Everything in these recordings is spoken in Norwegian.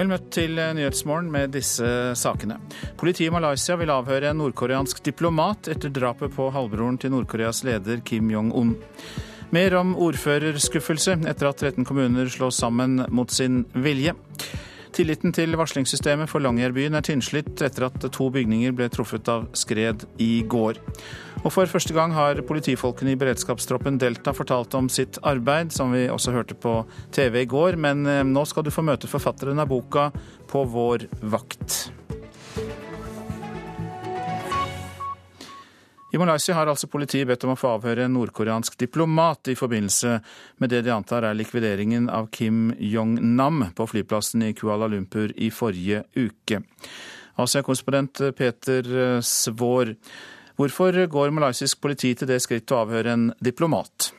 Vel møtt til Nyhetsmorgen med disse sakene. Politiet i Malaysia vil avhøre en nordkoreansk diplomat etter drapet på halvbroren til Nord-Koreas leder Kim Jong-un. Mer om ordførerskuffelse etter at 13 kommuner slås sammen mot sin vilje. Tilliten til varslingssystemet for Longyearbyen er tynnslitt etter at to bygninger ble truffet av skred i går. Og for første gang har politifolkene i beredskapstroppen Delta fortalt om sitt arbeid, som vi også hørte på TV i går. Men eh, nå skal du få møte forfatteren av boka På vår vakt. I Malaysia har altså politiet bedt om å få avhøre en nordkoreansk diplomat i forbindelse med det de antar er likvideringen av Kim Jong-nam på flyplassen i Kuala Lumpur i forrige uke. Asia-korrespondent Peter Svår, hvorfor går malaysisk politi til det skritt å avhøre en diplomat?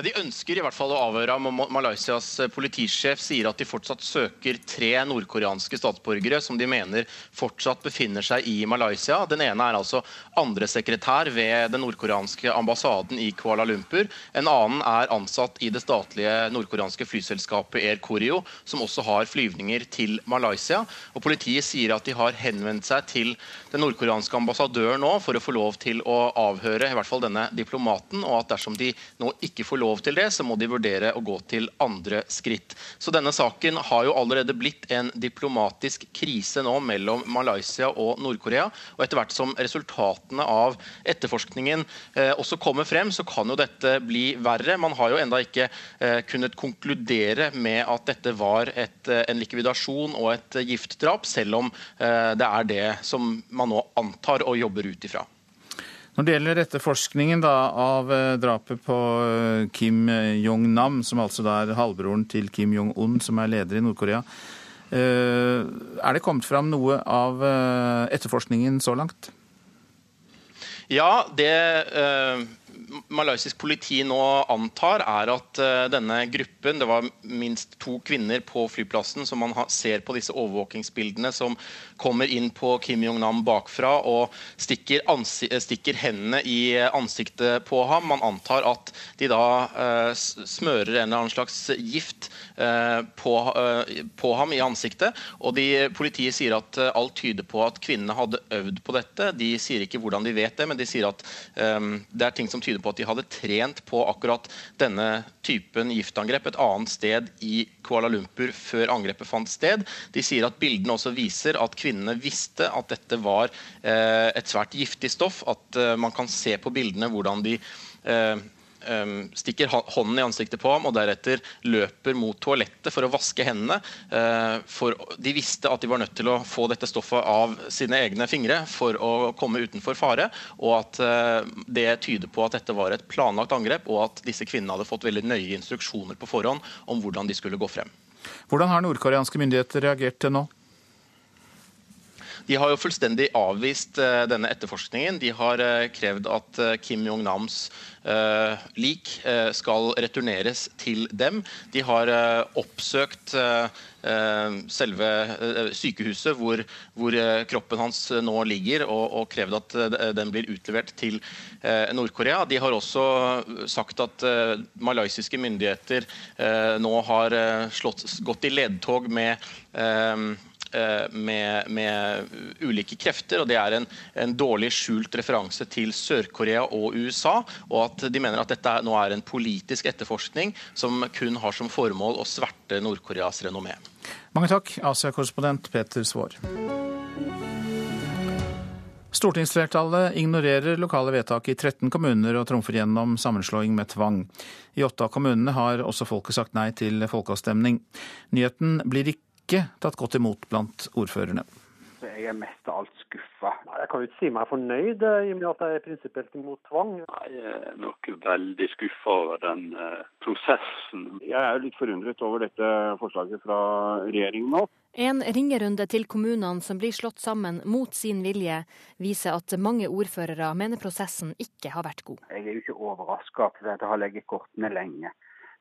Ja, De ønsker i hvert fall å avhøre Malaysias politisjef sier at de fortsatt søker tre nordkoreanske statsborgere som de mener fortsatt befinner seg i Malaysia. Den ene er altså andresekretær ved den nordkoreanske ambassaden i Kuala Lumpur. En annen er ansatt i det statlige nordkoreanske flyselskapet Air Koreo, som også har flyvninger til Malaysia. Og Politiet sier at de har henvendt seg til den nordkoreanske ambassadøren nå for å få lov til å avhøre i hvert fall denne diplomaten, og at dersom de nå ikke får lov til det, så må de vurdere å gå til andre skritt. Så denne saken har jo allerede blitt en diplomatisk krise nå mellom Malaysia og Nord-Korea. Og etter hvert som resultatene av etterforskningen eh, også kommer frem, så kan jo dette bli verre. Man har jo enda ikke eh, kunnet konkludere med at dette var et, eh, en likvidasjon og et giftdrap, selv om eh, det er det som man nå antar og jobber ut ifra. Når det gjelder etterforskningen da, av eh, drapet på eh, Kim Jong-nam, som altså er halvbroren til Kim Jong-un, som er leder i Nord-Korea, eh, er det kommet fram noe av etterforskningen så langt? Ja, det malaysisk politi nå antar, er at uh, denne gruppen Det var minst to kvinner på flyplassen som man ser på disse overvåkingsbildene, som kommer inn på Kim Jong-nam bakfra og stikker, stikker, hendene i ansiktet på ham. Man antar at de da uh, smører en eller annen slags gift på, på, ham i ansiktet. Og de, politiet sier at alt tyder på at kvinnene hadde øvd på dette. De sier ikke hvordan de vet det, men de sier at det er ting som tyder på at de hadde trent på akkurat denne typen giftangrep et annet sted i Kuala Lumpur før angrepet fant sted. De sier at bildene også viser at kvinnene visste at dette var eh, et svært giftig stoff. At eh, man kan se på bildene hvordan de eh, stikker hånden i ansiktet på ham og deretter løper mot toalettet for å vaske hendene. For de visste at de var nødt til å få dette stoffet av sine egne fingre for å komme utenfor fare, og at det tyder på at dette var et planlagt angrep, og at disse kvinnene hadde fått veldig nøye instruksjoner på forhånd om hvordan de skulle gå frem. Hvordan har nordkoreanske myndigheter reagert til nå? De har jo fullstendig avvist uh, denne etterforskningen. De har uh, krevd at uh, Kim Jong-nams lik skal returneres til dem. De har oppsøkt selve sykehuset hvor, hvor, kroppen hans nå ligger, og, og krevd at den blir utlevert til Nord-Korea. De har også sagt at malaysiske myndigheter nå har slått, gått i ledtog med Eh, med, med, ulike krefter. og Det er en, en dårlig skjult referanse til Sør-Korea og USA. Og at de mener at dette nå er en politisk etterforskning som kun har som formål å sverte Nord-Koreas renommé. Mange takk, Asia-korrespondent Peter Svaar. Stortingsflertallet ignorerer lokale vedtak i 13 kommuner og trumfer gjennom sammenslåing med tvang. I åtte av kommunene har også folket sagt nei til folkeavstemning. Nyheten blir ikke ikke tatt godt imot blant ordførerne. Jeg er mest av alt skuffa. Jeg kan jo ikke si meg fornøyd eh, i og med at jeg er prinsipielt imot tvang. Jeg er nok veldig skuffa over den eh, prosessen. Jeg er litt forundret over dette forslaget fra regjeringen nå. En ringerunde til kommunene som blir slått sammen mot sin vilje, viser at mange ordførere mener prosessen ikke har vært god. Jeg er jo ikke overraska, for dette har ligget kortene lenge.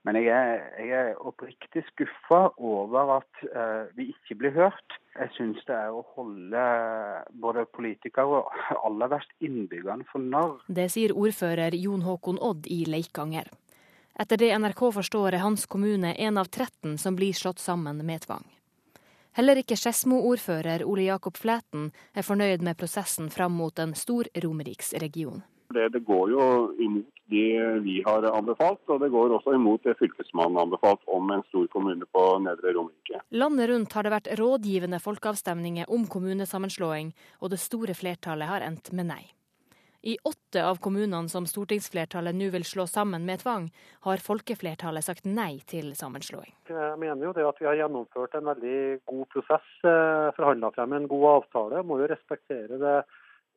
Men jeg er, jeg er oppriktig skuffa over at uh, vi ikke blir hørt. Jeg syns det er å holde både politikere og aller verst innbyggerne for narr. Det sier ordfører Jon Håkon Odd i Leikanger. Etter det NRK forstår er hans kommune en av 13 som blir slått sammen med tvang. Heller ikke Skedsmo-ordfører Ole Jakob Flæten er fornøyd med prosessen fram mot en stor Romeriksregion. Det, det går jo imot det vi har anbefalt, og det går også imot det fylkesmannen har anbefalt om en stor kommune på Nedre Romerike. Landet rundt har det vært rådgivende folkeavstemninger om kommunesammenslåing, og det store flertallet har endt med nei. I åtte av kommunene som stortingsflertallet nå vil slå sammen med tvang, har folkeflertallet sagt nei til sammenslåing. Jeg mener jo det at vi har gjennomført en veldig god prosess, eh, forhandla frem en god avtale. Må jo respektere det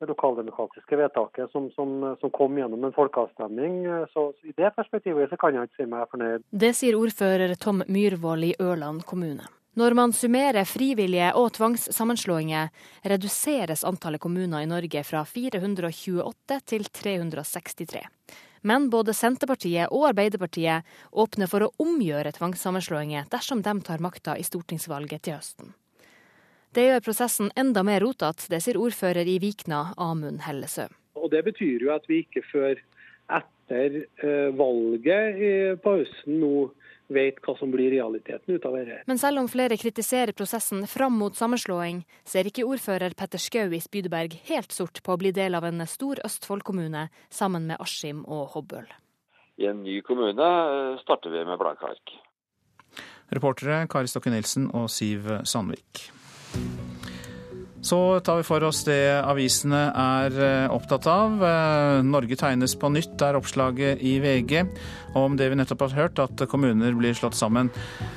lokaldemokratiske vedtaket som, som, som, kom gjennom en folkeavstemning. Så I det perspektivet så kan jeg ikke si meg fornøyd. Det sier ordfører Tom Myhrvold i Ørland kommune. Når man summerer frivillige og tvangssammenslåinger, reduseres antallet kommuner i Norge fra 428 til 363. Men både Senterpartiet og Arbeiderpartiet åpner for å omgjøre tvangssammenslåinger dersom de tar makta i stortingsvalget til høsten. Det gjør prosessen enda mer rotete, det sier ordfører i Vikna, Amund Hellesø. Og Det betyr jo at vi ikke før etter eh, valget på høsten nå vet hva som blir realiteten ut av dette. Men selv om flere kritiserer prosessen fram mot sammenslåing, ser ikke ordfører Petter Skau i Spydeberg helt sort på å bli del av en stor Østfold-kommune sammen med Askim og Hobøl. I en ny kommune eh, starter vi med blanke ark. Reportere Kari Stokke Nilsen og Siv Sandvik. Så tar vi for oss det avisene er eh, opptatt av. Eh, Norge tegnes på nytt, er oppslaget i VG om det vi nettopp har hørt, at kommuner blir slått sammen.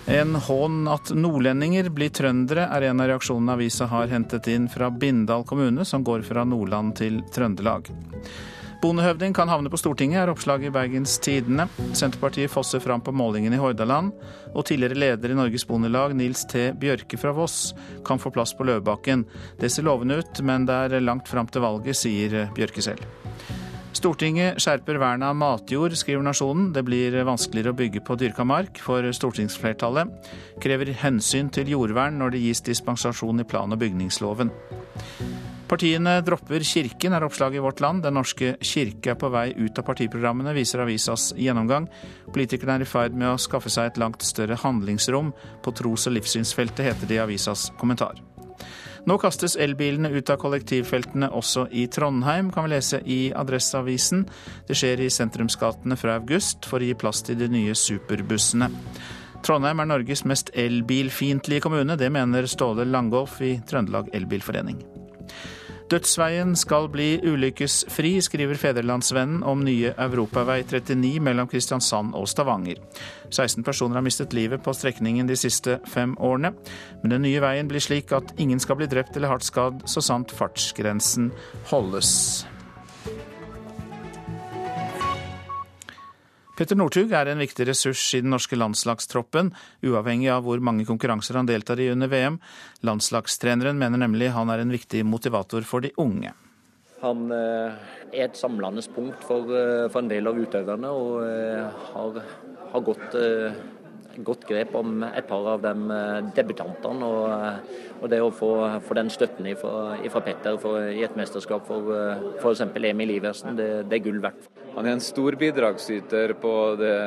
En hån at nordlendinger blir trøndere, er en av reaksjonene avisa har hentet inn fra Bindal kommune, som går fra Nordland til Trøndelag. Bondehøvding kan havne på Stortinget, er oppslaget i Bergens Tidende. Senterpartiet fosser fram på målingen i Hordaland. Og tidligere leder i Norges Bondelag, Nils T. Bjørke fra Voss, kan få plass på Løvebakken. Det ser lovende ut, men det er langt fram til valget, sier Bjørke selv. Stortinget skjerper vernet av matjord, skriver Nasjonen. Det blir vanskeligere å bygge på dyrka mark, for stortingsflertallet krever hensyn til jordvern når det gis dispensasjon i plan- og bygningsloven. Partiene dropper Kirken, er oppslaget i Vårt Land. Den norske kirke er på vei ut av partiprogrammene, viser avisas gjennomgang. Politikerne er i ferd med å skaffe seg et langt større handlingsrom på tros- og livssynsfeltet, heter det i avisas kommentar. Nå kastes elbilene ut av kollektivfeltene også i Trondheim, kan vi lese i Adresseavisen. Det skjer i sentrumsgatene fra august for å gi plass til de nye superbussene. Trondheim er Norges mest elbilfiendtlige kommune, det mener Ståle Langolf i Trøndelag Elbilforening. Dødsveien skal bli ulykkesfri, skriver Federlandsvennen om nye Europavei 39 mellom Kristiansand og Stavanger. 16 personer har mistet livet på strekningen de siste fem årene. Men den nye veien blir slik at ingen skal bli drept eller hardt skadd så sant fartsgrensen holdes. Petter Northug er en viktig ressurs i den norske landslagstroppen, uavhengig av hvor mange konkurranser han deltar i under VM. Landslagstreneren mener nemlig han er en viktig motivator for de unge. Han eh, er et samlende punkt for, eh, for en del av utøverne, og eh, har, har gått godt grep om et par av de debutantene. Og, og, det å få, få den støtten fra Petter for, i et mesterskap for f.eks. Emil Iversen, det, det er gull verdt. Han er en stor bidragsyter på det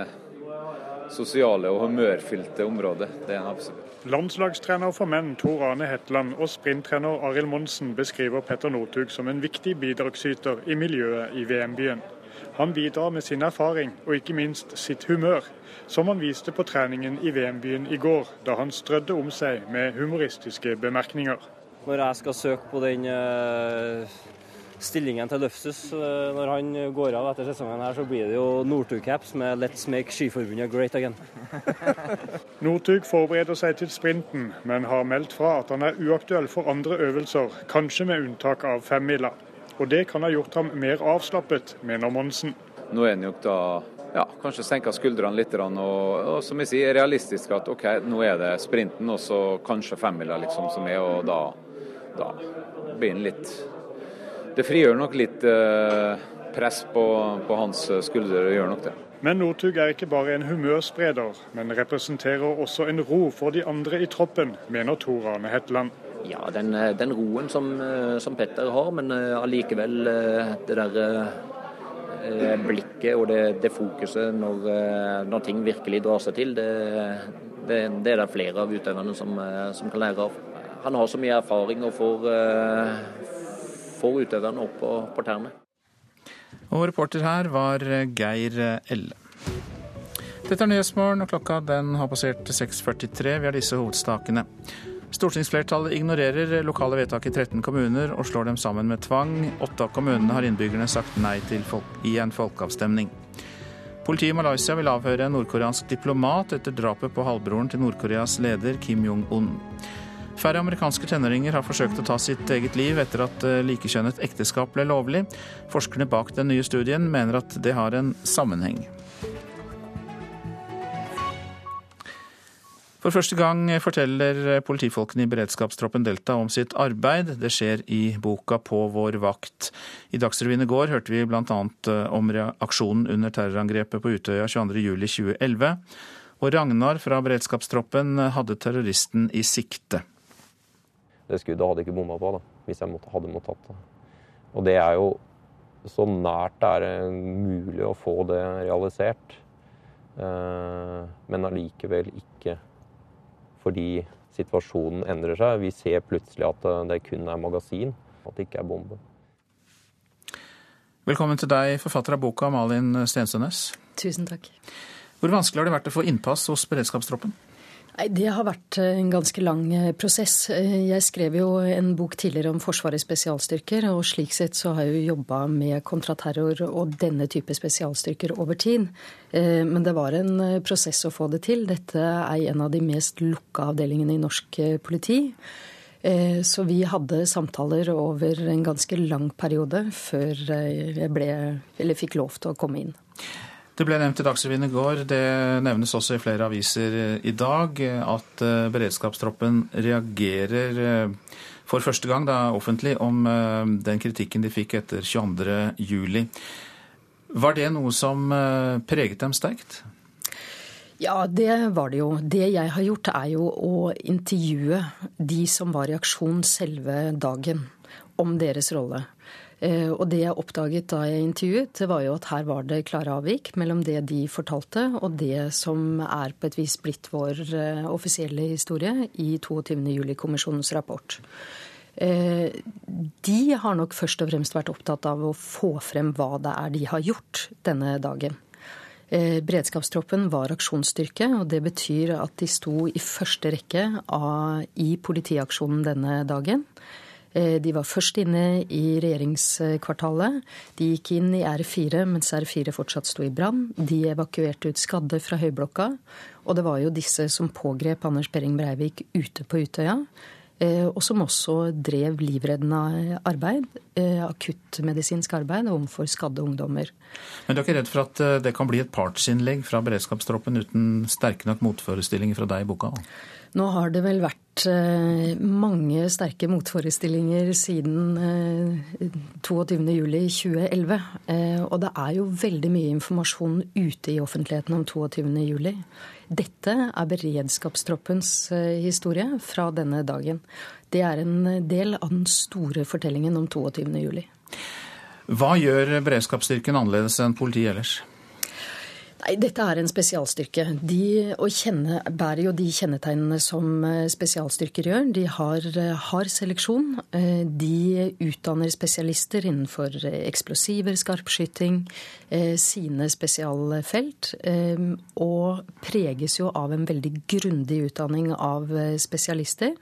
sosiale og humørfylte området. Det er han absolutt. Landslagstrener for menn Tor Arne Hetland og sprinttrener Arild Monsen beskriver Petter Northug som en viktig bidragsyter i miljøet i VM-byen. Han bidrar med sin erfaring og ikke minst sitt humør, som han viste på treningen i VM-byen i går, da han strødde om seg med humoristiske bemerkninger. Når jeg skal søke på den uh stillingen til Løfsus eh, når han går av etter sesongen, her, så blir det jo Northug-caps med 'Let's make Skiforbundet great again'. Northug forbereder seg til sprinten, men har meldt fra at han er uaktuell for andre øvelser, kanskje med unntak av femmila. Og det kan ha gjort ham mer avslappet, mener Monsen. Nå er han jo da ja, kanskje senka skuldrene litt, og, og, som jeg sier, realistisk at OK, nå er det sprinten og så kanskje femmila liksom, som er, og da, da blir han litt det frigjør nok litt eh, press på, på hans skuldre. Det gjør nok det. Men Northug er ikke bare en humørspreder, men representerer også en ro for de andre i troppen, mener Tor Arne Hetland. Ja, den, den roen som, som, Petter har, men allikevel det der blikket og det, det fokuset når, når, ting virkelig drar seg til, det, det, det er det flere av utøverne som, som, kan lære av. Han har så mye erfaring og får, får utøverne opp på, på tærne. Og reporter her var Geir Elle. Dette er Nyhetsmorgen, og klokka den har passert 6.43. Vi har disse hovedstakene. Stortingsflertallet ignorerer lokale vedtak i 13 kommuner og slår dem sammen med tvang. Åtte av kommunene har innbyggerne sagt nei til folk, i en folkeavstemning. Politiet i Malaysia vil avhøre en nordkoreansk diplomat etter drapet på halvbroren til Nord-Koreas leder Kim Jong-un. Færre amerikanske tenåringer har forsøkt å ta sitt eget liv etter at eh, likekjønnet ekteskap ble lovlig. Forskerne bak den nye studien mener at det har en sammenheng. For første gang forteller politifolkene i beredskapstroppen Delta om sitt arbeid. Det skjer i boka På vår vakt. I Dagsrevyen i går hørte vi bl.a. Eh, om reaksjonen under terrorangrepet på Utøya 22.07.2011. Og Ragnar fra beredskapstroppen hadde terroristen i sikte. Det skuddet hadde ikke bomma på, da, hvis jeg hadde måttet tatt det. Og det er jo så nært det er mulig å få det realisert. Eh, men allikevel ikke fordi situasjonen endrer seg. Vi ser plutselig at det kun er magasin, at det ikke er bombe. Velkommen til deg, forfatter av boka, Malin Stensønes. Tusen takk. Hvor vanskelig har det vært å få innpass hos beredskapstroppen? Nei, Det har vært eh, en ganske lang eh, prosess. Eh, jeg skrev jo en bok tidligere om Forsvarets spesialstyrker, og slik sett så har jeg jo jobba med kontraterror og denne type spesialstyrker over tid. Men det var en prosess å få det til. Dette er en av de mest lukka avdelingene i norsk politi. Så vi hadde samtaler over en ganske lang periode før jeg ble, eller fikk lov til å komme inn. Det ble nevnt i Dagsrevyen i går, det nevnes også i flere aviser i dag, at eh, beredskapstroppen reagerer eh, for første gang da, offentlig om eh, den kritikken de fikk etter 22.07. Var det noe som preget dem sterkt? Ja, det var det jo. Det jeg har gjort, er jo å intervjue de som var i aksjon selve dagen, om deres rolle. Eh, og det jeg oppdaget da jeg intervjuet, var jo at her var det klare avvik mellom det de fortalte og det som er på et vis blitt vår eh, offisielle historie i 22. juli-kommisjonens rapport. Eh, de har nok først og fremst vært opptatt av å få frem hva det er de har gjort denne dagen. Beredskapstroppen var aksjonsstyrke, og det betyr at de sto i første rekke av, i politiaksjonen denne dagen. Eh, de var først inne i regjeringskvartalet. De gikk inn i R4 mens R4 fortsatt sto i brann. De evakuerte ut skadde fra Høyblokka. Og det var jo disse som pågrep Anders Behring Breivik ute på Utøya. Eh, og som også drev livreddende arbeid, eh, akuttmedisinsk arbeid overfor skadde ungdommer. Men du er ikke redd for at det kan bli et partsinnlegg fra beredskapstroppen uten sterke nok motforestillinger fra deg i boka? Nå har det vel vært eh, mange sterke motforestillinger siden 22.07.2011. Eh, eh, og det er jo veldig mye informasjon ute i offentligheten om 22.07. Dette er beredskapstroppens historie fra denne dagen. Det er en del av den store fortellingen om 22.07. Hva gjør beredskapsstyrken annerledes enn politiet ellers? Nei, Dette er en spesialstyrke. De kjenne, bærer jo de kjennetegnene som eh, spesialstyrker gjør. De har eh, hard seleksjon. Eh, de utdanner spesialister innenfor eksplosiver, skarpskyting, sine spesialfelt. Og preges jo av en veldig grundig utdanning av spesialister.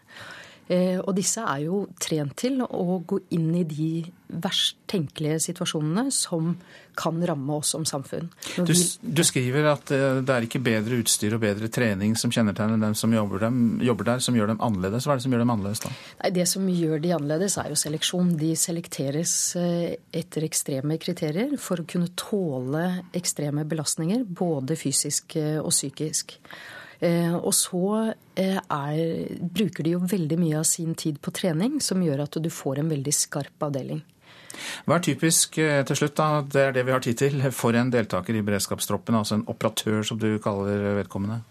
Eh, og disse er jo trent til å gå inn i de verst tenkelige situasjonene som kan ramme oss som samfunn. Du, du, skriver at eh, det er ikke bedre utstyr og bedre trening som kjennetegner dem som jobber, dem, jobber, der, som gjør dem annerledes. Hva er det som gjør dem annerledes da? Nei, Det som gjør de annerledes, er jo seleksjon. De selekteres eh, etter ekstreme kriterier for å kunne tåle ekstreme belastninger, både fysisk og psykisk. Eh, og så eh, er, bruker de jo veldig mye av sin tid på trening, som gjør at du får en veldig skarp avdeling. Hva er typisk eh, til slutt, da, det er det vi har tid til, for en deltaker i beredskapstroppen, altså en operatør som du kaller vedkommende?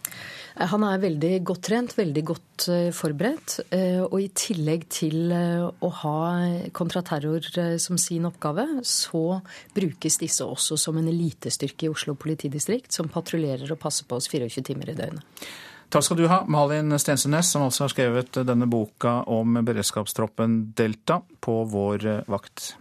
Han er veldig godt trent, veldig godt eh, forberedt. Eh, og i tillegg til eh, å ha kontraterror som sin oppgave, så brukes disse også som en elitestyrke i Oslo politidistrikt, som patruljerer og passer på oss 24 timer i døgnet. Takk skal du ha, Malin Stensenes, som altså har skrevet denne boka om beredskapstroppen Delta på vår vakt.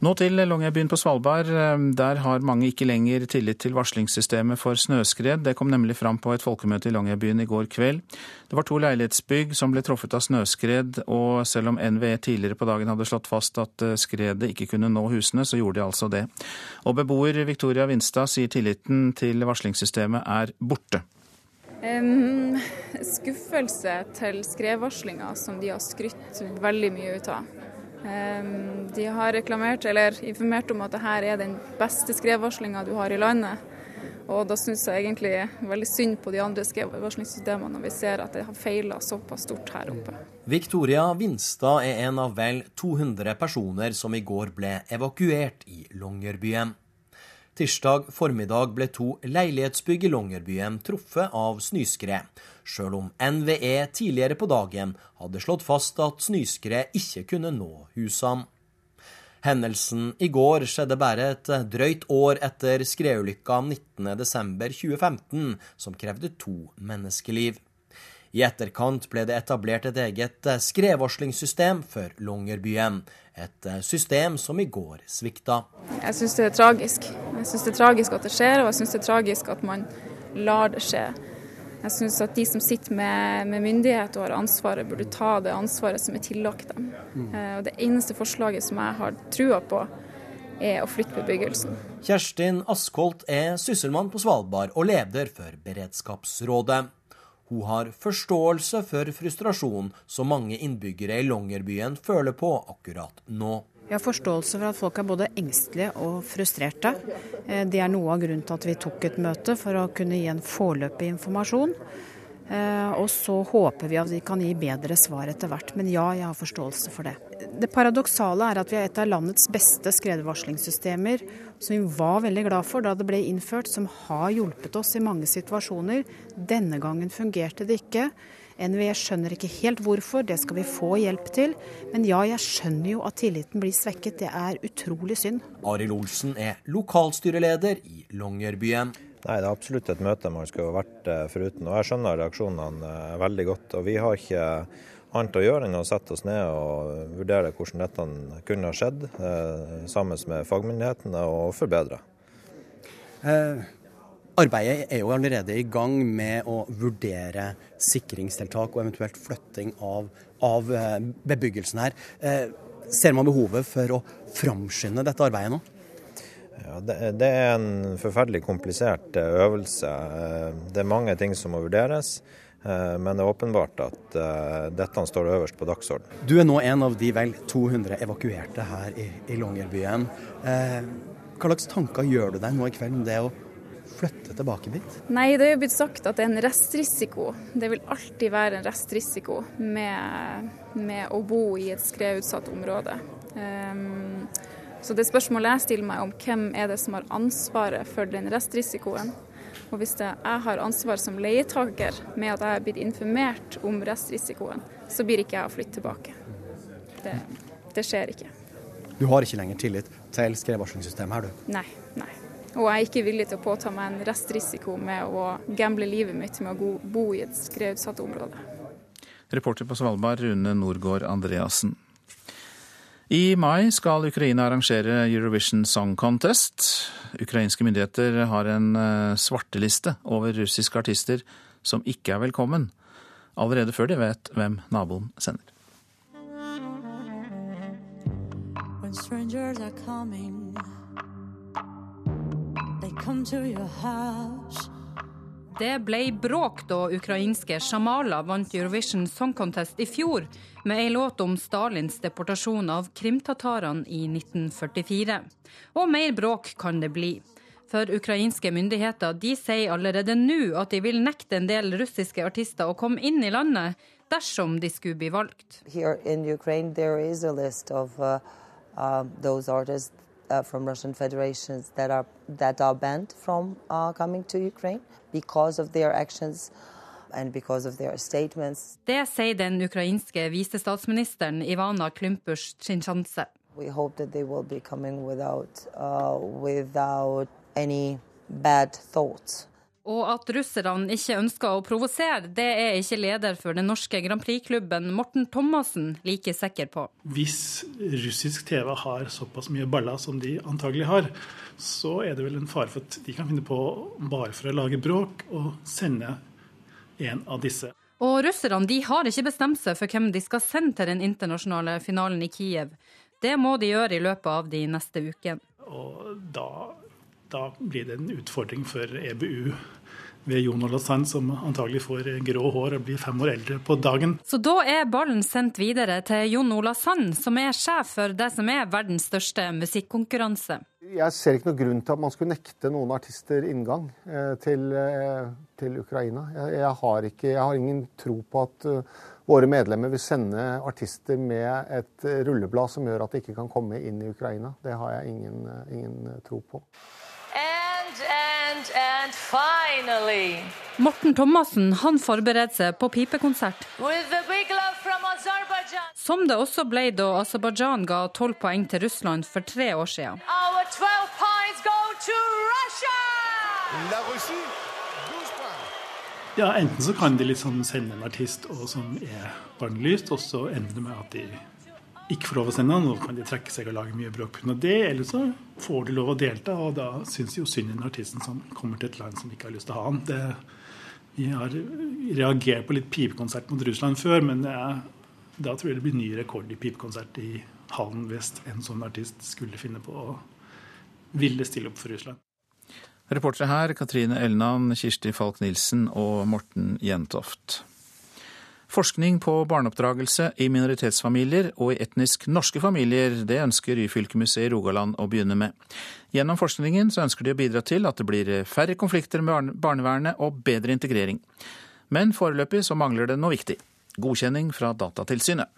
Nå til Longyearbyen på Svalbard. Der har mange ikke lenger tillit til varslingssystemet for snøskred. Det kom nemlig fram på et folkemøte i Longyearbyen i går kveld. Det var to leilighetsbygg som ble truffet av snøskred, og selv om NVE tidligere på dagen hadde slått fast at eh, skredet ikke kunne nå husene, så gjorde de altså det. Og beboer Victoria Vinstad sier tilliten til varslingssystemet er borte. Um, skuffelse til skredvarslinga som de har skrytt veldig mye ut av. Ehm, de har reklamert eller informert om at dette er den beste skredvarslinga du har i landet. Og da syns jeg egentlig veldig synd på de andre skredvarslingssystemene når vi ser at det har feila såpass stort her oppe. Victoria Vinstad er en av vel 200 personer som i går ble evakuert i Longyearbyen. Tirsdag formiddag ble to leilighetsbygg i Longyearbyen truffet av snøskred, sjøl om NVE tidligere på dagen hadde slått fast at snøskred ikke kunne nå husene. Hendelsen i går skjedde bare et drøyt år etter skredulykka 19.12.2015, som krevde to menneskeliv. I etterkant ble det etablert et eget skredvarslingssystem for Longyearbyen. Et system som i går svikta. Jeg syns det er tragisk. Jeg syns det er tragisk at det skjer, og jeg syns det er tragisk at man lar det skje. Jeg syns at de som sitter med, med, myndighet og har ansvaret, burde ta det ansvaret som er tillagt dem. Mm. Eh, og Det eneste forslaget som jeg har trua på, er å flytte bebyggelsen. Kjerstin Askholt er sysselmann på Svalbard og leder for Beredskapsrådet. Hun har forståelse for frustrasjon som mange innbyggere i Longyearbyen føler på akkurat nå. Jeg har forståelse for at folk er både engstelige og frustrerte. Eh, det er noe av grunnen til at vi tok et møte, for å kunne gi en foreløpig informasjon. Eh, og så håper vi at vi kan gi bedre svar etter hvert. Men ja, jeg har forståelse for det. Det paradoksale er at vi har et av landets beste skredvarslingssystemer, som vi var veldig glad for da det ble innført, som har hjulpet oss i mange situasjoner. Denne gangen fungerte det ikke. NVE skjønner ikke helt hvorfor, det skal vi få hjelp til. Men ja, jeg skjønner jo at tilliten blir svekket. Det er utrolig synd. Arild Olsen er lokalstyreleder i Longyearbyen. Nei, Det er absolutt et møte man skulle vært eh, foruten. og Jeg skjønner reaksjonene eh, veldig godt. og Vi har ikke annet å gjøre enn å sette oss ned og vurdere hvordan dette kunne ha skjedd, eh, sammen med fagmyndighetene, og forbedre. Eh, Arbeidet er jo allerede i gang med å vurdere sikringstiltak og eventuelt flytting av, av bebyggelsen her. Eh, ser man behovet for å framskynde dette arbeidet nå? Ja, det, det, er en forferdelig komplisert eh, øvelse. Det er mange ting som må vurderes. Men det er åpenbart at uh, dette står øverst på dagsordenen. Du er nå en av de vel 200 evakuerte her i, i Longyearbyen. Eh, hva slags tanker gjør du deg nå i kveld om det å flytte tilbake dit? Nei, det er jo blitt sagt at det er en restrisiko. Det vil alltid være en restrisiko med, med å bo i et skredutsatt område. Um, så det spørsmålet jeg stiller meg om hvem er det som har ansvaret for den restrisikoen. Og hvis det, jeg har ansvar som leietaker med at jeg har blitt informert om restrisikoen, så blir ikke jeg å flytte tilbake. Det, det skjer ikke. Du har ikke lenger tillit til skredvarslingssystemet her, du? Nei. nei. Og jeg er ikke villig til å påta meg en restrisiko med å gamble livet mitt med å bo i et skredutsatt område. Reporter på Svalbard, Rune Norgård Andreassen. I mai skal Ukraina arrangere Eurovision Song Contest. Ukrainske myndigheter har en eh, svarteliste over russiske artister som ikke er velkommen, allerede før de vet hvem naboen sender. When strangers are coming det ble bråk da ukrainske Shamala vant Eurovision Song Contest i fjor med ei låt om Stalins deportasjon av krimtatarene i 1944. Og mer bråk kan det bli. For ukrainske myndigheter de sier allerede nå at de vil nekte en del russiske artister å komme inn i landet dersom de skulle bli valgt. Her i Ukraina er det en liste av uh, uh, uh, from Russian federations that are that are banned from uh, coming to Ukraine because of their actions and because of their statements. Det sier den ukrainske visestatsministeren Ivana Klympush-Chinchanse. We hope that they will be coming without uh, without any bad thoughts. Og at russerne ikke ønsker å provosere, det er ikke leder for den norske Grand Prix-klubben Morten Thomassen like sikker på. Hvis russisk TV har såpass mye baller som de antagelig har, så er det vel en fare for at de kan finne på, bare for å lage bråk, å sende en av disse. Og russerne de har ikke bestemt seg for hvem de skal sende til den internasjonale finalen i Kiev. Det må de gjøre i løpet av de neste ukene. Og da, da blir det en utfordring for EBU ved Jon Olav som antagelig får grå hår og blir fem år eldre på dagen. Så da er ballen sendt videre til Jon Ola som er sjef for det som er verdens største musikkonkurranse. Jeg ser ikke noen grunn til at man skulle nekte noen artister inngang eh, til, eh, til Ukraina. Jeg, jeg, har ikke, jeg, har ingen tro på at uh, våre medlemmer vil sende artister med et rulleblad som gjør at de ikke kan komme inn i Ukraina. Det har jeg ingen, ingen tro på. And, and finally. Morten Thomassen han forbereder seg på pipekonsert. Som det også ble da Aserbajdsjan ga tolv poeng til Russland for tre år siden. Ja, enten så kan de liksom sende en artist og som er barnelyst, og så ender det med at de ikke får lov å sende og kan de trekke seg og lage mye bråk pga. det. Eller så får de lov å delta, og da syns jo synd i den artisten som kommer til et land som ikke har lyst til å ha han. Det, vi har reagert på litt pipekonsert mot Russland før, men er, da tror jeg det blir ny rekord i pipekonsert i Hallen hvis en sånn artist skulle finne på å ville stille opp for Russland. Reportere her Katrine Elnan, Kirsti Falk Nilsen og Morten Jentoft. Forskning på barneoppdragelse i minoritetsfamilier og i etnisk norske familier, det ønsker Ryfylkemuseet i Rogaland å begynne med. Gjennom forskningen så ønsker de å bidra til at det blir færre konflikter med barnevernet og bedre integrering. Men foreløpig så mangler det noe viktig. Godkjenning fra Datatilsynet.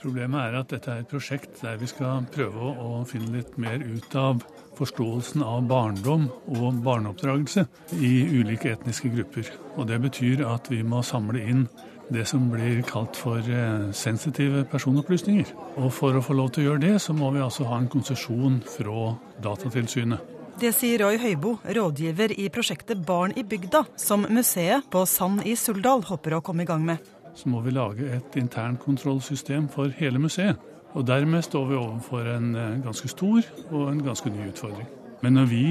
Problemet er at dette er et prosjekt der vi skal prøve å finne litt mer ut av forståelsen av barndom og barneoppdragelse i ulike etniske grupper. Og Det betyr at vi må samle inn det som blir kalt for eh, sensitive personopplysninger. Og For å få lov til å gjøre det, så må vi altså ha en konsesjon fra Datatilsynet. Det sier Roy Høibo, rådgiver i prosjektet Barn i bygda, som museet på Sand i Suldal håper å komme i gang med. Så må vi lage et internkontrollsystem for hele museet. Og dermed står vi overfor en eh, ganske stor og en ganske ny utfordring. Men når vi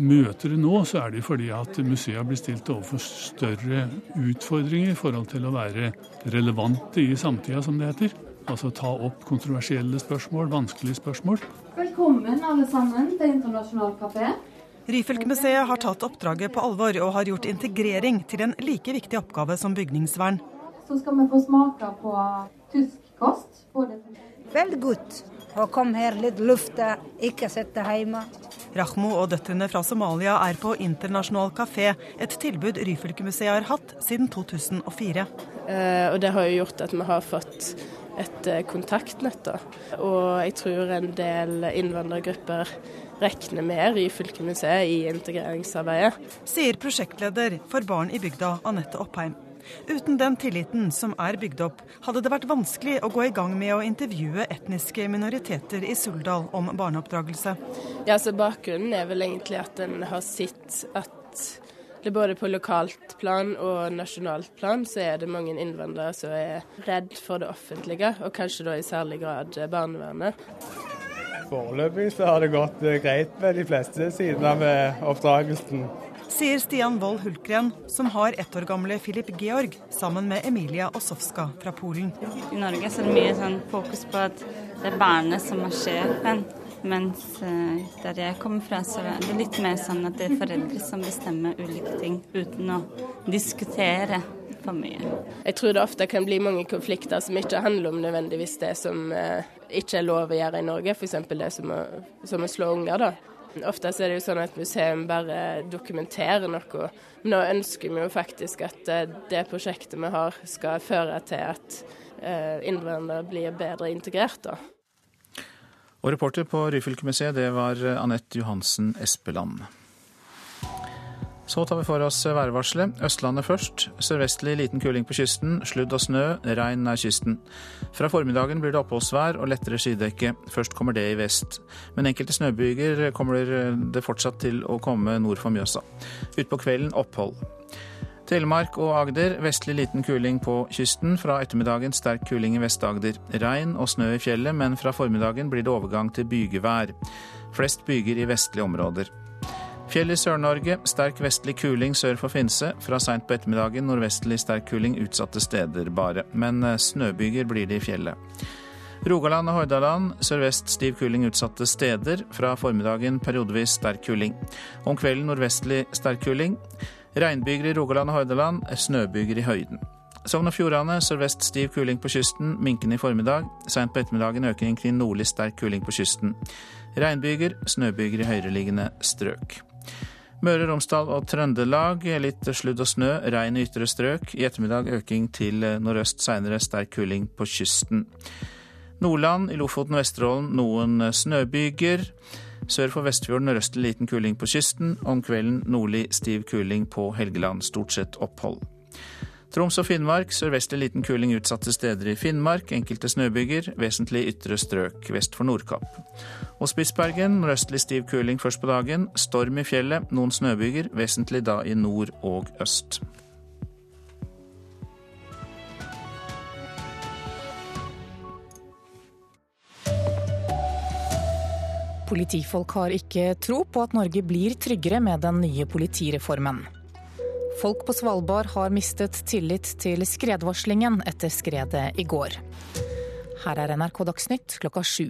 møter det nå, så er det fordi at museet blir stilt overfor større utfordringer i forhold til å være relevante i samtida, som det heter. Altså ta opp kontroversielle spørsmål, vanskelige spørsmål. Velkommen alle sammen til Internasjonal kafé. Ryfylkemuseet har tatt oppdraget på alvor og har gjort integrering til en like viktig oppgave som bygningsvern. Så skal vi få smake på tysk kost. Veldig godt. Og kom her, litt lufte, ikke sitte hjemme. Rahmo og døtrene fra Somalia er på internasjonal kafé, et tilbud Ryfylkemuseet har hatt siden 2004. Eh, og det har jo gjort at vi har fått et kontaktnett. kontaktnett. Og jeg tror en del innvandrergrupper regner med Ryfylkemuseet i integreringsarbeidet. Sier prosjektleder for Barn i bygda, Anette Oppheim. Uten den tilliten som er bygd opp, hadde det vært vanskelig å gå i gang med å intervjue etniske minoriteter i Suldal om barneoppdragelse. Ja, så Bakgrunnen er vel egentlig at en har sett at det både på lokalt plan og nasjonalt plan så er det mange innvandrere som er redd for det offentlige, og kanskje da i særlig grad barnevernet. Foreløpig så har det gått greit med de fleste sidene ved oppdragelsen sier Stian Wold Hultgren, som har ett år gamle Filip Georg sammen med Emilia Osowska fra Polen. I Norge så er det mye sånn fokus på at det er barnet som er sjefen. Mens uh, der jeg kommer fra, så er det litt mer sånn at det er foreldre som bestemmer ulike ting uten å diskutere for mye. Jeg tror det ofte kan bli mange konflikter som ikke handler om nødvendigvis det som uh, ikke er lov å gjøre i Norge, f.eks. det som å, som å slå unger. da. Ofte er det jo sånn at museum bare dokumenterer noe. Men nå ønsker vi jo faktisk at eh, det prosjektet vi har skal føre til at eh, innvandrere blir bedre integrert. da. Og reporter på Ryfylkemuseet, det var Anette Johansen Espeland. Så tar vi for oss værvarselet. Østlandet først. Sørvestlig liten kuling på kysten. Sludd og snø. Regn nær kysten. Fra formiddagen blir det oppholdsvær og lettere skydekke. Først kommer det i vest. Men enkelte snøbyger kommer det fortsatt til å komme nord for Mjøsa. Utpå kvelden opphold. Telemark og Agder vestlig liten kuling på kysten. Fra ettermiddagen sterk kuling i Vest-Agder. Regn og snø i fjellet, men fra formiddagen blir det overgang til bygevær. Flest byger i vestlige områder. Fjell i Sør-Norge. Sterk vestlig kuling sør for Finse. Fra seint på ettermiddagen nordvestlig sterk kuling utsatte steder bare. Men eh, snøbyger blir det i fjellet. Rogaland og Hordaland sørvest stiv kuling utsatte steder. Fra formiddagen periodevis sterk kuling. Om kvelden nordvestlig sterk kuling. Regnbyger i Rogaland og Hordaland. Snøbyger i høyden. Sogn og Fjordane sørvest stiv kuling på kysten, minkende i formiddag. Seint på ettermiddagen økning til nordlig sterk kuling på kysten. Regnbyger, snøbyger i høyereliggende strøk. Møre og Romsdal og Trøndelag litt sludd og snø, regn i ytre strøk. I ettermiddag øking til nordøst, seinere sterk kuling på kysten. Nordland, i Lofoten og Vesterålen noen snøbyger. Sør for Vestfjorden nordøstlig liten kuling på kysten. Om kvelden nordlig stiv kuling på Helgeland. Stort sett opphold. Troms og Finnmark sørvestlig liten kuling utsatte steder i Finnmark. Enkelte snøbyger, vesentlig ytre strøk vest for Nordkapp. Og Spitsbergen nordøstlig stiv kuling først på dagen. Storm i fjellet, noen snøbyger, vesentlig da i nord og øst. Politifolk har ikke tro på at Norge blir tryggere med den nye politireformen. Folk på Svalbard har mistet tillit til skredvarslingen etter skredet i går. Her er NRK Dagsnytt klokka sju.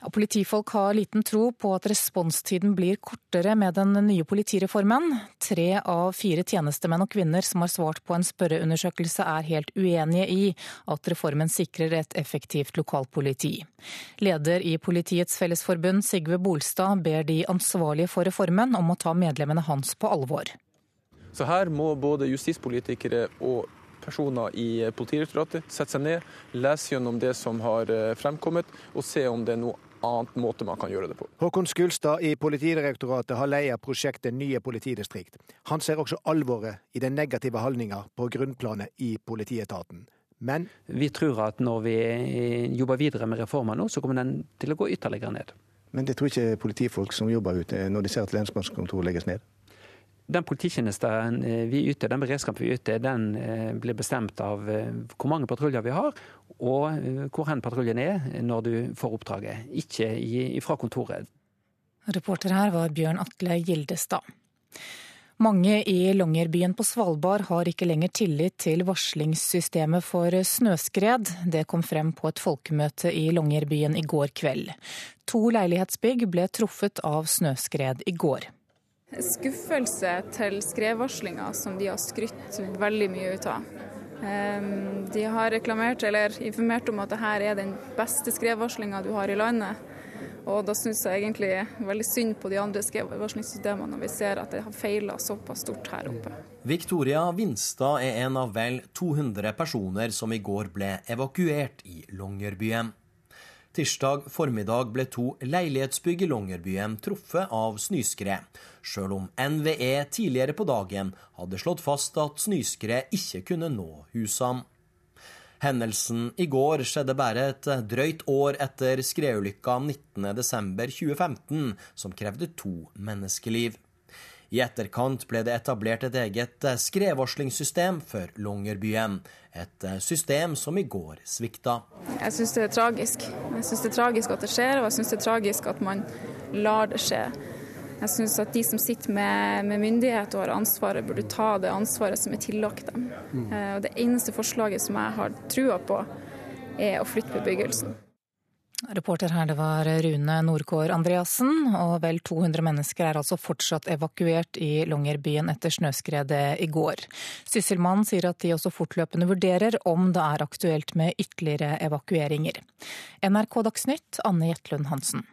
Ja, politifolk har liten tro på at responstiden blir kortere med den nye politireformen. Tre av fire tjenestemenn og -kvinner som har svart på en spørreundersøkelse er helt uenige i at reformen sikrer et effektivt lokalpoliti. Leder i Politiets Fellesforbund Sigve Bolstad ber de ansvarlige for reformen om å ta medlemmene hans på alvor. Så her må både justispolitikere og personer i Politidirektoratet sette seg ned, lese gjennom det som har fremkommet, og se om det er noe annet måte man kan gjøre det på. Håkon Skulstad i Politidirektoratet har leia prosjektet Nye politidistrikt. Han ser også alvoret i den negative holdninga på grunnplanet i politietaten. Men Vi tror at når vi jobber videre med reformen nå, så kommer den til å gå ytterligere ned. Men det tror ikke politifolk som jobber ute, når de ser at lensmannskontor legges ned? Den polititjenesten vi yter, den beredskapen vi yter, den blir bestemt av hvor mange patruljer vi har, og hvor hen patruljen er når du får oppdraget. Ikke fra kontoret. Reporter her var Bjørn Atle Gildestad. Mange i Longyearbyen på Svalbard har ikke lenger tillit til varslingssystemet for snøskred. Det kom frem på et folkemøte i Longyearbyen i går kveld. To leilighetsbygg ble truffet av snøskred i går. Skuffelse til skredvarslinga som de har skrytt veldig mye ut av. De har reklamert eller informert om at dette er den beste skredvarslinga du har i landet. Og da syns jeg egentlig veldig synd på de andre skredvarslingssystemene når vi ser at det har feila såpass stort her oppe. Victoria Vinstad er en av vel 200 personer som i går ble evakuert i Longyearbyen. Tirsdag formiddag ble to leilighetsbygg i Longyearbyen truffet av snøskred, sjøl om NVE tidligere på dagen hadde slått fast at snøskred ikke kunne nå husene. Hendelsen i går skjedde bare et drøyt år etter skredulykka 19.12.2015, som krevde to menneskeliv. I etterkant ble det etablert et eget skredvarslingssystem for Longyearbyen. Et system som i går svikta. Jeg syns det er tragisk. Jeg syns det er tragisk at det skjer, og jeg syns det er tragisk at man lar det skje. Jeg syns at de som sitter med, med, myndighet og har ansvaret, burde ta det ansvaret som er tillagt dem. Mm. Og Det eneste forslaget som jeg har trua på, er å flytte bebyggelsen. Reporter her det var Rune Nordkår Andreassen, og vel 200 mennesker er altså fortsatt evakuert i Longyearbyen etter snøskredet i går. Sysselmannen sier at de også fortløpende vurderer om det er aktuelt med ytterligere evakueringer. NRK Dagsnytt, Anne Jetlund Hansen.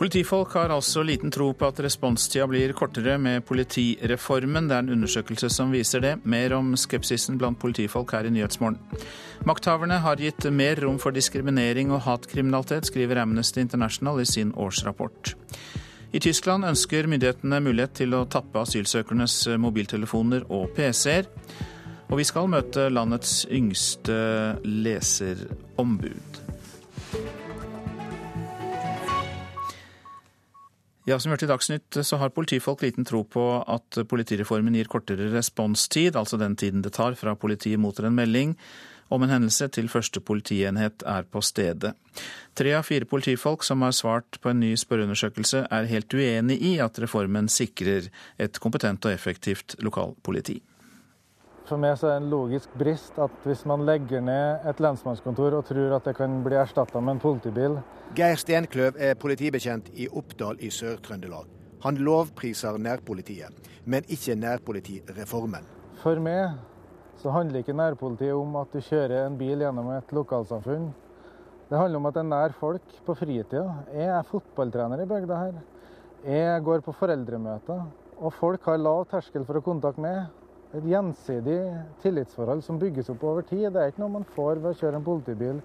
Politifolk har altså liten tro på at responstida blir kortere med politireformen. Det er en undersøkelse som viser det. Mer om skepsisen blant politifolk her i Nyhetsmorgen. Makthaverne har gitt mer rom for diskriminering og hatkriminalitet, skriver Amnesty International i sin årsrapport. I Tyskland ønsker myndighetene mulighet til å tappe asylsøkernes mobiltelefoner og PC-er. Og vi skal møte landets yngste leserombud. Ja, som hørte i Dagsnytt, så har politifolk liten tro på at politireformen gir kortere responstid, altså den tiden det tar fra politiet mottar en melding om en hendelse til første politienhet er på stedet. Tre av fire politifolk som har svart på en ny spørreundersøkelse, er helt uenig i at reformen sikrer et kompetent og effektivt lokalpoliti. For meg så er det en logisk brist at hvis man legger ned et lensmannskontor og tror at det kan bli erstatta med en politibil Geir Stenkløv er politibetjent i Oppdal i Sør-Trøndelag. Han lovpriser nærpolitiet, men ikke nærpolitireformen. For meg så handler ikke nærpolitiet om at du kjører en bil gjennom et lokalsamfunn. Det handler om at det er nær folk på fritida. Jeg er fotballtrener i bygda her. Jeg går på foreldremøter. Og folk har lav terskel for å kontakte meg et gjensidig tillitsforhold som bygges opp over tid. Det er ikke noe man får ved å kjøre en politibil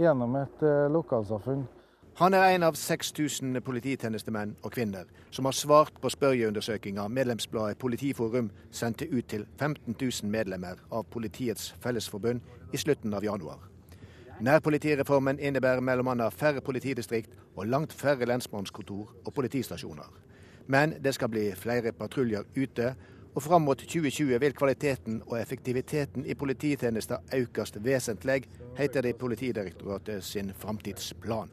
gjennom et uh, lokalsamfunn. Han er en av 6000 polititjenestemenn og -kvinner som har svart på spørreundersøkinga medlemsbladet Politiforum sendte ut til 15 000 medlemmer av Politiets Fellesforbund i slutten av januar. Nærpolitireformen innebærer bl.a. færre politidistrikt og langt færre lensmannskontor og politistasjoner. Men det skal bli flere patruljer ute, og fram mot 2020 vil kvaliteten og effektiviteten i polititjenester økes vesentlig, heter det i Politidirektoratet sin framtidsplan.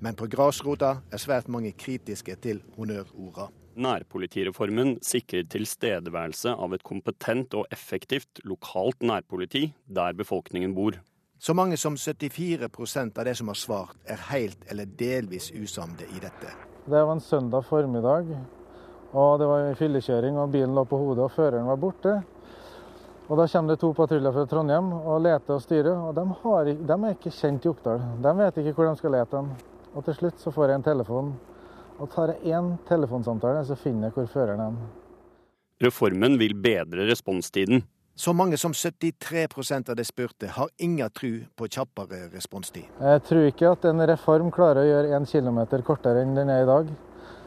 Men på grasrota er svært mange kritiske til honnørorda. Nærpolitireformen sikrer tilstedeværelse av et kompetent og effektivt lokalt nærpoliti der befolkningen bor. Så mange som 74% av det som har svart, er helt eller delvis usamde i dette. Det var en søndag formiddag og det var fyllekjøring, og bilen lå på hodet, og føreren var borte. Og Da kommer det to patruljer fra Trondheim og leter og styrer. og de, har, de, er ikke kjent i Oppdal. De vet ikke hvor de skal lete. Dem. Og Til slutt så får jeg en telefon. Og tar jeg én telefonsamtale, så finner jeg hvor føreren er. Reformen vil bedre responstiden. Så mange som 73% av de spurte har ingen tro på kjappere responstid. Jeg tror ikke at en reform klarer å gjøre én kilometer kortere enn den er i dag.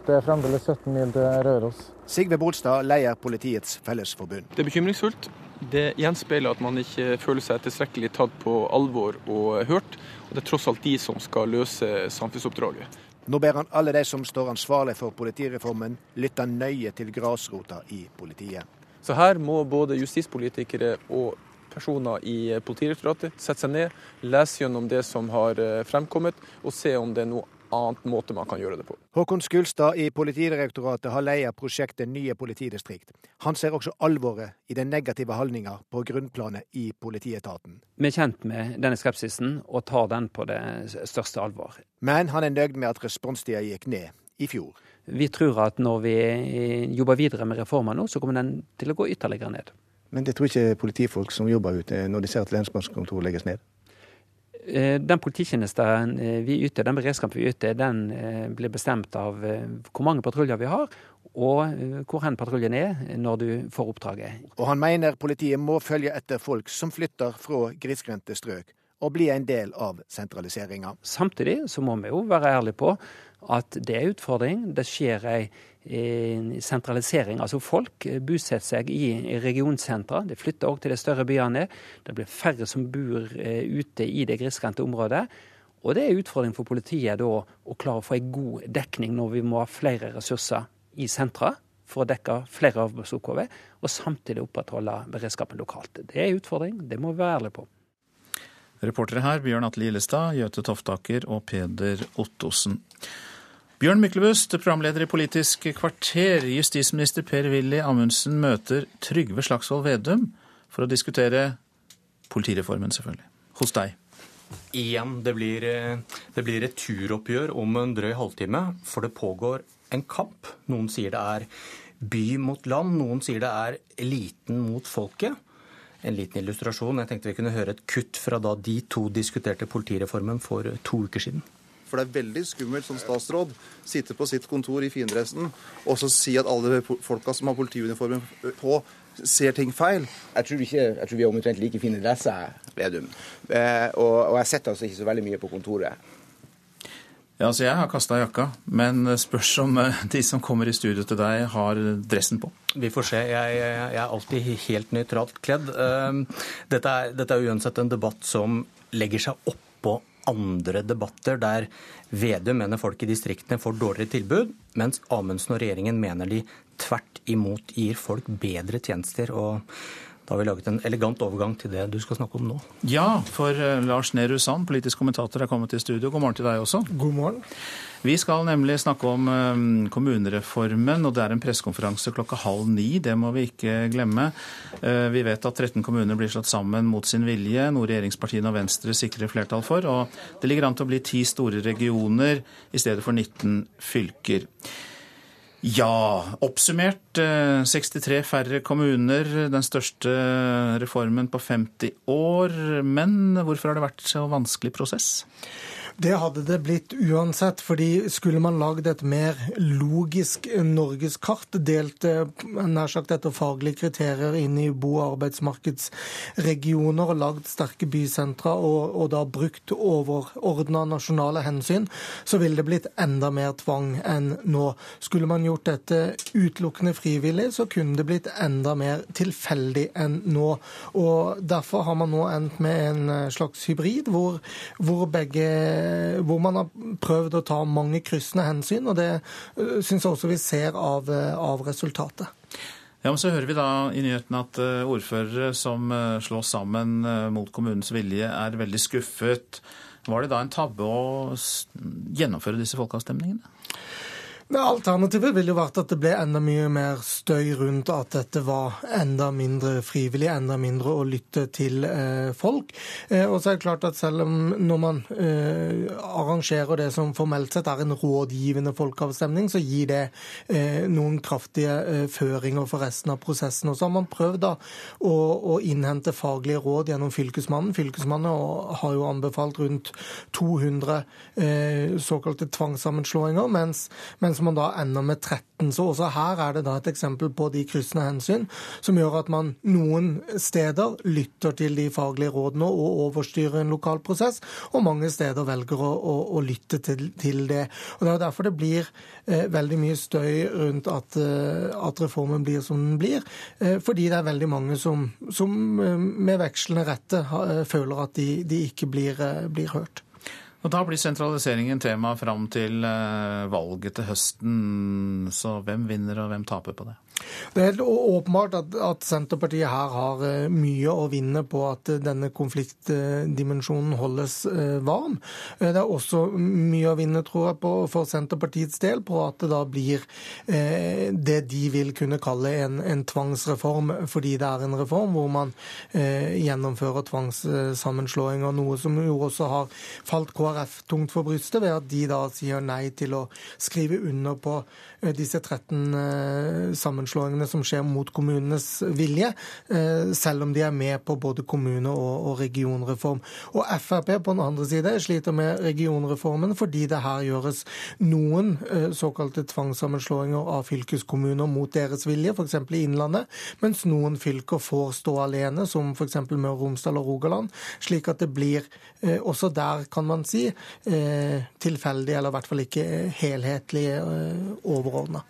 Det er fremdeles 17 mil til Røros. Sigve Bolstad leder Politiets Fellesforbund. Det er bekymringsfullt. Det gjenspeiler at man ikke føler seg tilstrekkelig tatt på alvor og hørt. Og det er tross alt de som skal løse samfunnsoppdraget. Nå ber han alle de som står ansvarlig for politireformen, lytte nøye til grasrota i politiet. Så her må både justispolitikere og personer i Politidirektoratet sette seg ned, lese gjennom det som har eh, fremkommet, og se om det er noe annet måte man kan gjøre det på. Håkon Skulstad i Politidirektoratet har leia prosjektet Nye politidistrikt. Han ser også alvoret i den negative holdninga på grunnplanet i politietaten. Vi er kjent med denne skepsisen og tar den på det største alvor. Men han er nøyd med at responstida gikk ned i fjor. Vi tror at når vi jobber videre med reformen nå, så kommer den til å gå ytterligere ned. Men det tror ikke politifolk som jobber ute, når de ser at lensmannskontor legges ned? Eh, den polititjenesten eh, vi yter, den beredskapen vi yter, den eh, blir bestemt av hvor mange patruljer vi har, og hvor hen patruljen er når du får oppdraget. Og han mener politiet må følge etter folk som flytter fra grisgrendte strøk, og bli en del av sentraliseringa. Samtidig så må vi jo være ærlige på at det er utfordring. Det skjer ei sentralisering. Altså folk bosetter seg i regionsentra. De flytter òg til de større byene. Det blir færre som bor eh, ute i det grisgrendte området. Og det er utfordring for politiet da å klare å få en god dekning når vi må ha flere ressurser i sentra for å dekke flere arbeidsoppgaver, og samtidig opprettholde beredskapen lokalt. Det er en utfordring, det må vi være ærlige på. Reportere her Bjørn Atle Gillestad, Jøte Toftaker og Peder Ottosen. Bjørn Myklebust, programleder i Politisk kvarter. Justisminister Per-Willy Amundsen møter Trygve Slagsvold Vedum for å diskutere politireformen, selvfølgelig. Hos deg. Igjen, det blir, det blir et turoppgjør om en drøy halvtime, for det pågår en kamp. Noen sier det er by mot land, noen sier det er eliten mot folket. En liten illustrasjon. Jeg tenkte vi kunne høre et kutt fra da de to diskuterte politireformen for to uker siden. For det er veldig skummelt som statsråd sitte på sitt kontor i findressen og så si at alle folka som har politiuniformen på, ser ting feil. Jeg tror, ikke, jeg tror vi har omtrent like fine dresser, Vedum. Eh, og, og jeg sitter altså ikke så veldig mye på kontoret. Ja, altså Jeg har kasta jakka, men spørs om eh, de som kommer i studio til deg, har dressen på. Vi får se. Jeg, jeg er alltid helt nøytralt kledd. Eh, dette er, dette er uansett en debatt som legger seg oppå andre debatter der Vedum mener folk i distriktene får dårligere tilbud, mens Amundsen og regjeringen mener de tvert imot gir folk bedre tjenester. og da har vi laget en elegant overgang til det du skal snakke om nå. Ja, for uh, Lars Nehru Sand, politisk kommentator, er kommet i studio. God morgen til deg også. God morgen. Vi skal nemlig snakke om um, kommunereformen, og det er en pressekonferanse klokka halv ni. Det må vi ikke glemme. Uh, vi vet at 13 kommuner blir slått sammen mot sin vilje, noe regjeringspartiene og Venstre sikrer flertall for. Og det ligger an til å bli ti store regioner i stedet for 19 fylker. Ja, oppsummert 63 eh, færre kommuner, den største reformen på 50 år. Men hvorfor har det vært så vanskelig prosess? Det hadde det blitt uansett, fordi skulle man lagd et mer logisk norgeskart, delt eh, nær sagt etter faglige kriterier inn i bo- og arbeidsmarkedsregioner og lagd sterke bysentra og, og da brukt overordna nasjonale hensyn, så ville det blitt enda mer tvang enn nå. Skulle man gjort dette utelukkende frivillig, så kunne det blitt enda mer tilfeldig enn nå. Og Derfor har man nå endt med en eh, slags hybrid, hvor, hvor begge Eh, hvor man har prøvd å ta mange kryssende hensyn. og Det eh, syns jeg også vi ser av, eh, av resultatet. Ja, men Så hører vi da i nyhetene at ordførere som slås sammen mot kommunens vilje, er veldig skuffet. Var det da en tabbe å gjennomføre disse folkeavstemningene? Alternativet ville jo vært at det ble enda mye mer støy rundt at dette var enda mindre frivillig, enda mindre å lytte til eh, folk. Eh, og så er det klart at selv om når man eh, arrangerer det som formelt sett er en rådgivende folkeavstemning, så gir det eh, noen kraftige eh, føringer for resten av prosessen. Og så har man prøvd da å, å innhente faglige råd gjennom Fylkesmannen. Fylkesmannen har jo anbefalt rundt 200 eh, såkalte tvangssammenslåinger, mens, mens mens man da ender med 13. Så også her er det da et eksempel på de kryssende hensyn som gjør at man noen steder lytter til de faglige rådene og overstyrer en lokal prosess, og mange steder velger å, å, å lytte til, til, det. Og Det er derfor det blir eh, veldig mye støy rundt at, eh, at, reformen blir som den blir, eh, fordi det er veldig mange som, som eh, med vekslende rette eh, føler at de, de ikke blir, blir hørt. Og Da blir sentraliseringen tema fram til eh, valget til høsten. Så hvem vinner og hvem taper på det? Det er helt åpenbart at, at, Senterpartiet her har eh, mye å vinne på at eh, denne konfliktdimensjonen holdes varm. Det er også mye å vinne, tror jeg, på, for Senterpartiets del på at det da blir eh, det de vil kunne kalle en, en, tvangsreform, fordi det er en reform hvor man eh, gjennomfører tvangssammenslåinger. Noe som jo også har falt KrF tungt for brystet, ved at de da sier nei til å skrive under på disse 13 sammenslåingene sammenslåingene som skjer mot kommunenes vilje, eh, selv om de er med på både kommune- og regionreform. Og Frp på den andre side sliter med regionreformen fordi det her gjøres noen eh, såkalte tvangssammenslåinger av fylkeskommuner mot deres vilje, f.eks. i Innlandet, mens noen fylker får stå alene, som f.eks. Møre og Romsdal og Rogaland. Slik at det blir eh, også der, kan man si, tilfeldig, eller i hvert fall ikke helhetlig overordna.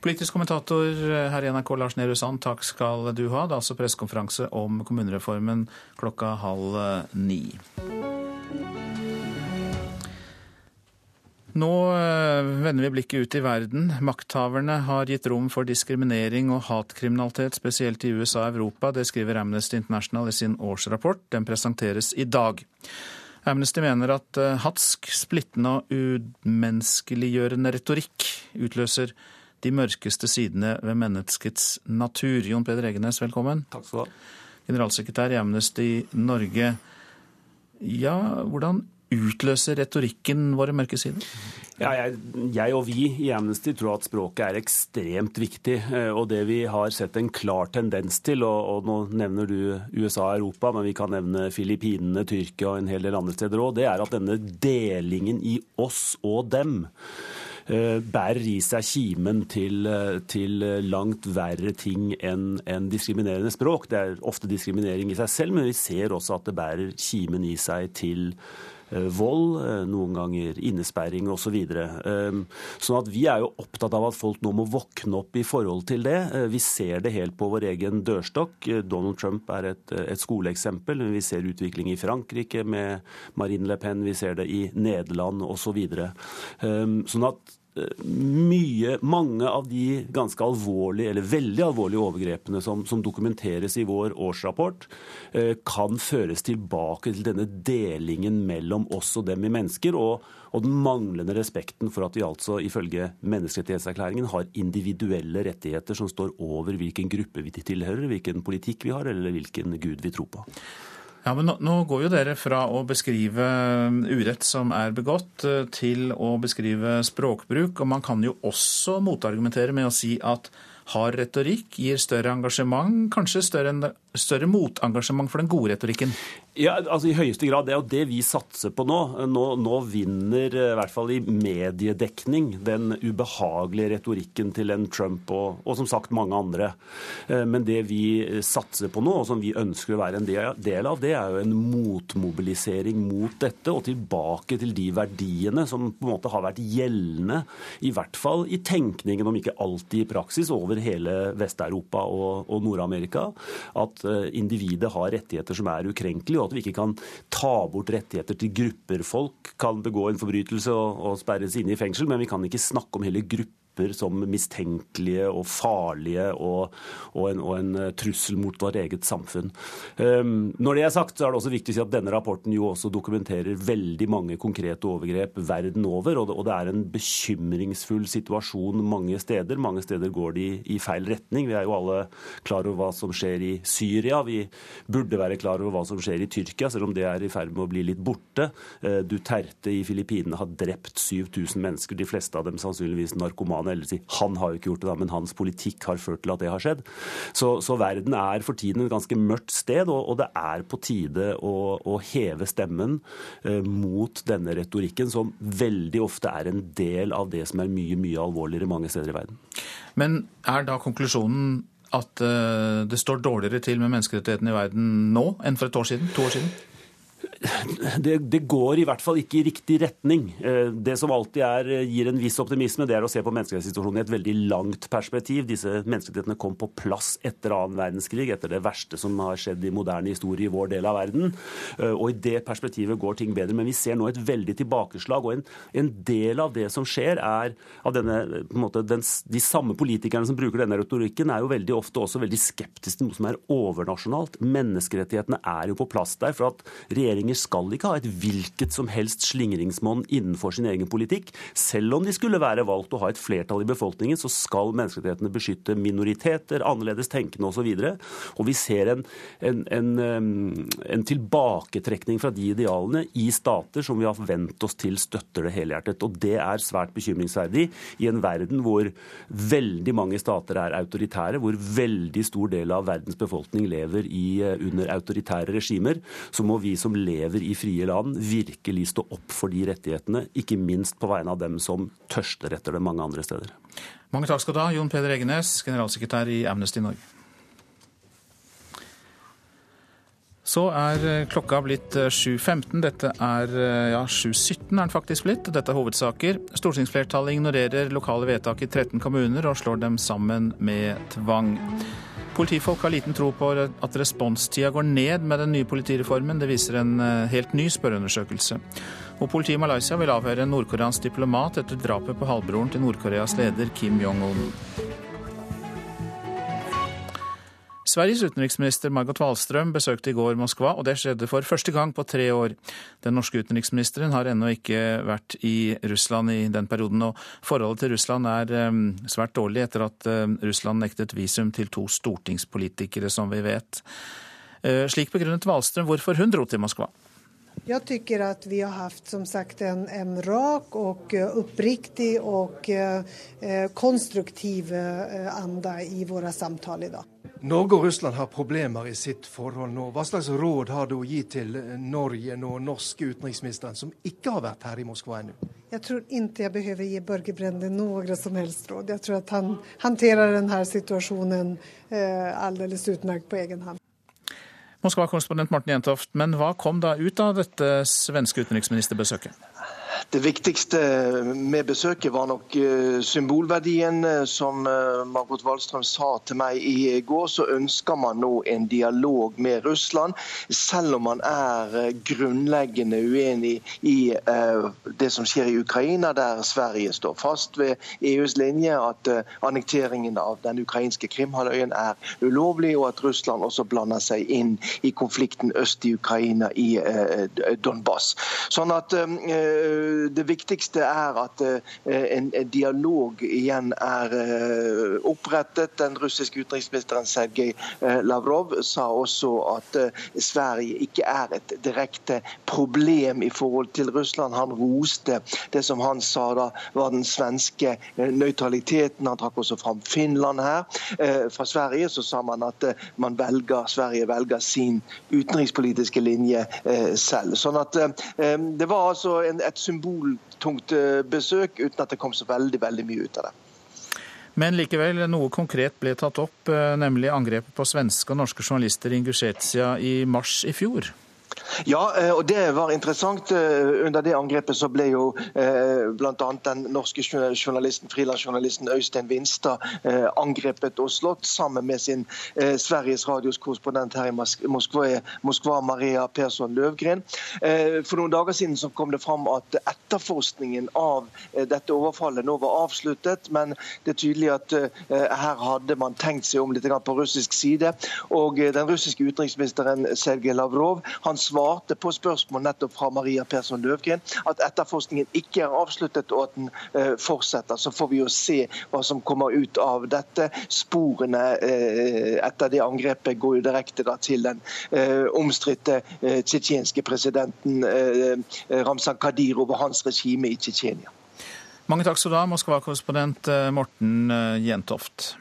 Politisk kommentator her i NRK, Lars Nehru Sand, takk skal du ha. Det er altså pressekonferanse om kommunereformen klokka halv ni. Nå eh, vender vi blikket ut i verden. Makthaverne har gitt rom for diskriminering og hatkriminalitet, spesielt i USA og Europa. Det skriver Amnesty International i sin årsrapport. Den presenteres i dag. Amnesty mener at eh, hatsk, splittende og umenneskeliggjørende retorikk utløser de mørkeste sidene ved menneskets natur. Jon Peder Egenes, velkommen. Takk skal du ha. Generalsekretær i Amnesty Norge. Ja, hvordan utløser retorikken våre mørke sider? Ja, jeg, jeg, og vi i Amnesty tror at språket er ekstremt viktig. Eh, og det vi har sett en klar tendens til, og, og nå nevner du USA og Europa, men vi kan nevne Filippinene, Tyrkia og en hel del andre steder òg, det er at denne delingen i oss og dem eh, bærer i seg kimen til, eh, til langt verre ting enn en diskriminerende språk. Det er ofte diskriminering i seg selv, men vi ser også at det bærer kimen i seg til vold, eh, noen ganger innesperring osv. Så videre. sånn at vi er jo opptatt av at folk nå må våkne opp i forhold til det. Eh, vi ser det helt på vår egen dørstokk. Donald Trump er et, et skoleeksempel. Vi ser utvikling i Frankrike med Marine Le Pen, vi ser det i Nederland osv. Så videre. Sånn at mye, mange av de ganske alvorlige, eller veldig alvorlige overgrepene som, som dokumenteres i vår årsrapport, eh, kan føres tilbake til denne delingen mellom oss og dem i mennesker, og, og den manglende respekten for at vi altså ifølge menneskerettighetserklæringen har individuelle rettigheter som står over hvilken gruppe vi tilhører, hvilken politikk vi har, eller hvilken gud vi tror på. Ja, men nå, nå, går jo dere fra å beskrive urett som er begått, eh, til å beskrive språkbruk. Og man kan jo også motargumentere med å si at hard retorikk gir større engasjement, kanskje større, større motengasjement for den gode retorikken? Ja, altså I høyeste grad. Det er jo det vi satser på nå. Nå, nå vinner, eh, i hvert fall i mediedekning, den ubehagelige retorikken til en Trump og, og, som sagt mange andre. Eh, men det vi satser på nå, og som vi ønsker å være en del av, det er jo en motmobilisering mot dette og tilbake til de verdiene som på en måte har vært gjeldende, i hvert fall i tenkningen, om ikke alltid i praksis, over hele Vest-Europa og, og Nord-Amerika. At eh, individet har rettigheter som er ukrenkelige at vi ikke kan ta bort rettigheter til grupper. Folk kan begå en forbrytelse og, og sperres inne i fengsel, men vi kan ikke snakke om hele grupper grupper som mistenkelige og farlige og, og, en, og en, eh, trussel mot vårt eget samfunn. Um, når det er sagt, så er det også viktig å si at denne rapporten jo også dokumenterer veldig mange konkrete overgrep verden over, og det, og det er en bekymringsfull situasjon mange steder. Mange steder går de i feil retning. Vi er jo alle klar over hva som skjer i Syria. Vi burde være klar over hva som skjer i Tyrkia, selv om det er i ferd med å bli litt borte. Uh, Duterte i Filippinene har drept 7000 mennesker, de fleste av dem sannsynligvis narkomane kan heller si han har jo ikke gjort det, da, men hans politikk har ført til at det har skjedd. Så, så verden er for tiden et ganske mørkt sted, og, og det er på tide å, å heve stemmen eh, mot denne retorikken, som veldig ofte er en del av det som er mye, mye alvorligere mange steder i verden. Men er da konklusjonen at uh, det står dårligere til med menneskerettighetene i verden nå enn for et år siden? To år siden? Det, det, går i hvert fall ikke i riktig retning. Eh, det som alltid er, eh, gir en viss optimisme, det er å se på menneskerettighetssituasjonen i et veldig langt perspektiv. Disse menneskerettighetene kom på plass etter annen verdenskrig, etter det verste som har skjedd i moderne historie i vår del av verden. Eh, og i det perspektivet går ting bedre. Men vi ser nå et veldig tilbakeslag. Og en, en del av det som skjer, er av denne, måte, den, de samme politikerne som bruker denne retorikken, er jo veldig ofte også veldig skeptiske til noe som er overnasjonalt. Menneskerettighetene er jo på plass der for at regjeringen regjeringer skal ikke ha et hvilket som helst slingringsmonn innenfor sin egen politikk. Selv om de skulle være valgt å ha et flertall i befolkningen, så skal menneskerettighetene beskytte minoriteter, annerledes tenkende osv. Og, så og vi ser en, en, en, en, tilbaketrekning fra de idealene i stater som vi har vent oss til støtter det helhjertet. Og det er svært bekymringsverdig i en verden hvor veldig mange stater er autoritære, hvor veldig stor del av verdens befolkning lever i, eh, under autoritære regimer. Så må vi som lever lever i frie land, virkelig stå opp for de rettighetene, ikke minst på vegne av dem som tørster etter det mange andre steder. Mange takk skal du ha, Jon Peder Egenes, generalsekretær i Amnesty Norge. Så er eh, klokka blitt 7.15. Eh, Dette er eh, ja, 7.17 er den faktisk blitt. Dette er hovedsaker. Stortingsflertallet ignorerer lokale vedtak i 13 kommuner og slår dem sammen med tvang. Politifolk har liten tro på at responstida går ned med den nye politireformen. Det viser en helt ny spørreundersøkelse. Og Politiet i Malaysia vil avhøre en nordkoreansk diplomat etter drapet på halvbroren til Nord-Koreas leder Kim Jong-un. Sveriges utenriksminister Margot Wallström besøkte i går Moskva, og det skjedde for første gang på tre år. Den norske utenriksministeren har ennå ikke vært i Russland i den perioden, og forholdet til Russland er eh, svært dårlig etter at eh, Russland nektet visum til to stortingspolitikere, som vi vet. Eh, slik begrunnet Wallström hvorfor hun dro til Moskva. Jeg tycker at vi har haft som sagt en, en rak og uppriktig og eh, konstruktiv ande anda i våre samtaler i dag. Norge og Russland har problemer i sitt forhold nå. Hva slags råd har du å gi til Norge og norske utenriksministeren som ikke har vært her i Moskva ennå? Jeg tror ikke jeg behøver gi Børge Brende noe som helst råd. Jeg tror at han håndterer denne situasjonen eh, aldeles utmerket på egen hånd. Moskva-korrespondent Morten Jentoft, men hva kom da ut av dette svenske utenriksministerbesøket? Det viktigste med besøket var nok eh, symbolverdien. Eh, som eh, Margot Wallstrøm sa til meg i går, så ønsker man nå en dialog med Russland. Selv om man er grunnleggende uenig i det som skjer i Ukraina, der Sverige står fast ved EUs linje, at annekteringen av den ukrainske Krimhalvøya er ulovlig, og at Russland også blander seg inn i konflikten øst i Ukraina, i Donbass. Sånn at det viktigste er at eh, en dialog igjen er eh, opprettet. Den russiske utenriksministeren Sergej eh, Lavrov sa også at Sverige ikke er et direkte problem i forhold til Russland. Han roste det som han sa da var den svenske nøytraliteten. Han trakk også fram Finland her. Fra Sverige så sa man at man velger, Sverige velger sin utenrikspolitiske linje selv. Sånn at Det var altså et symbol symboltungt besøk, uten at det kom så veldig, veldig mye ut av det. Men likevel, noe konkret ble tatt opp, eh, nemlig angrepet på svenske og norske journalister i Ingusjetia i mars i fjor. Ja, eh, og det var interessant. Eh, under det angrepet så ble jo eh, bl.a. den norske journalisten, frilansjournalisten Øystein Winstad angrepet og slått, sammen med sin Sveriges Radios korrespondent her i Moskva, Moskva, Maria Persson Løvgren. For noen dager siden så kom det fram at etterforskningen av dette overfallet nå var avsluttet, men det er tydelig at her hadde man tenkt seg om litt på russisk side. Og den russiske utenriksministeren Sergej Lavrov han svarte på spørsmål nettopp fra Maria Persson Løvgren at etterforskningen ikke er avsluttet og at den eh, fortsetter. Så får vi jo se hva som kommer ut av dette. Sporene eh, etter det angrepet går jo direkte til den eh, omstridte tsjetsjenske presidenten Ramzan Kadyrov og hans regime i Tsjetsjenia. Mange takk skal du ha, Moskva-korrespondent Morten Jentoft.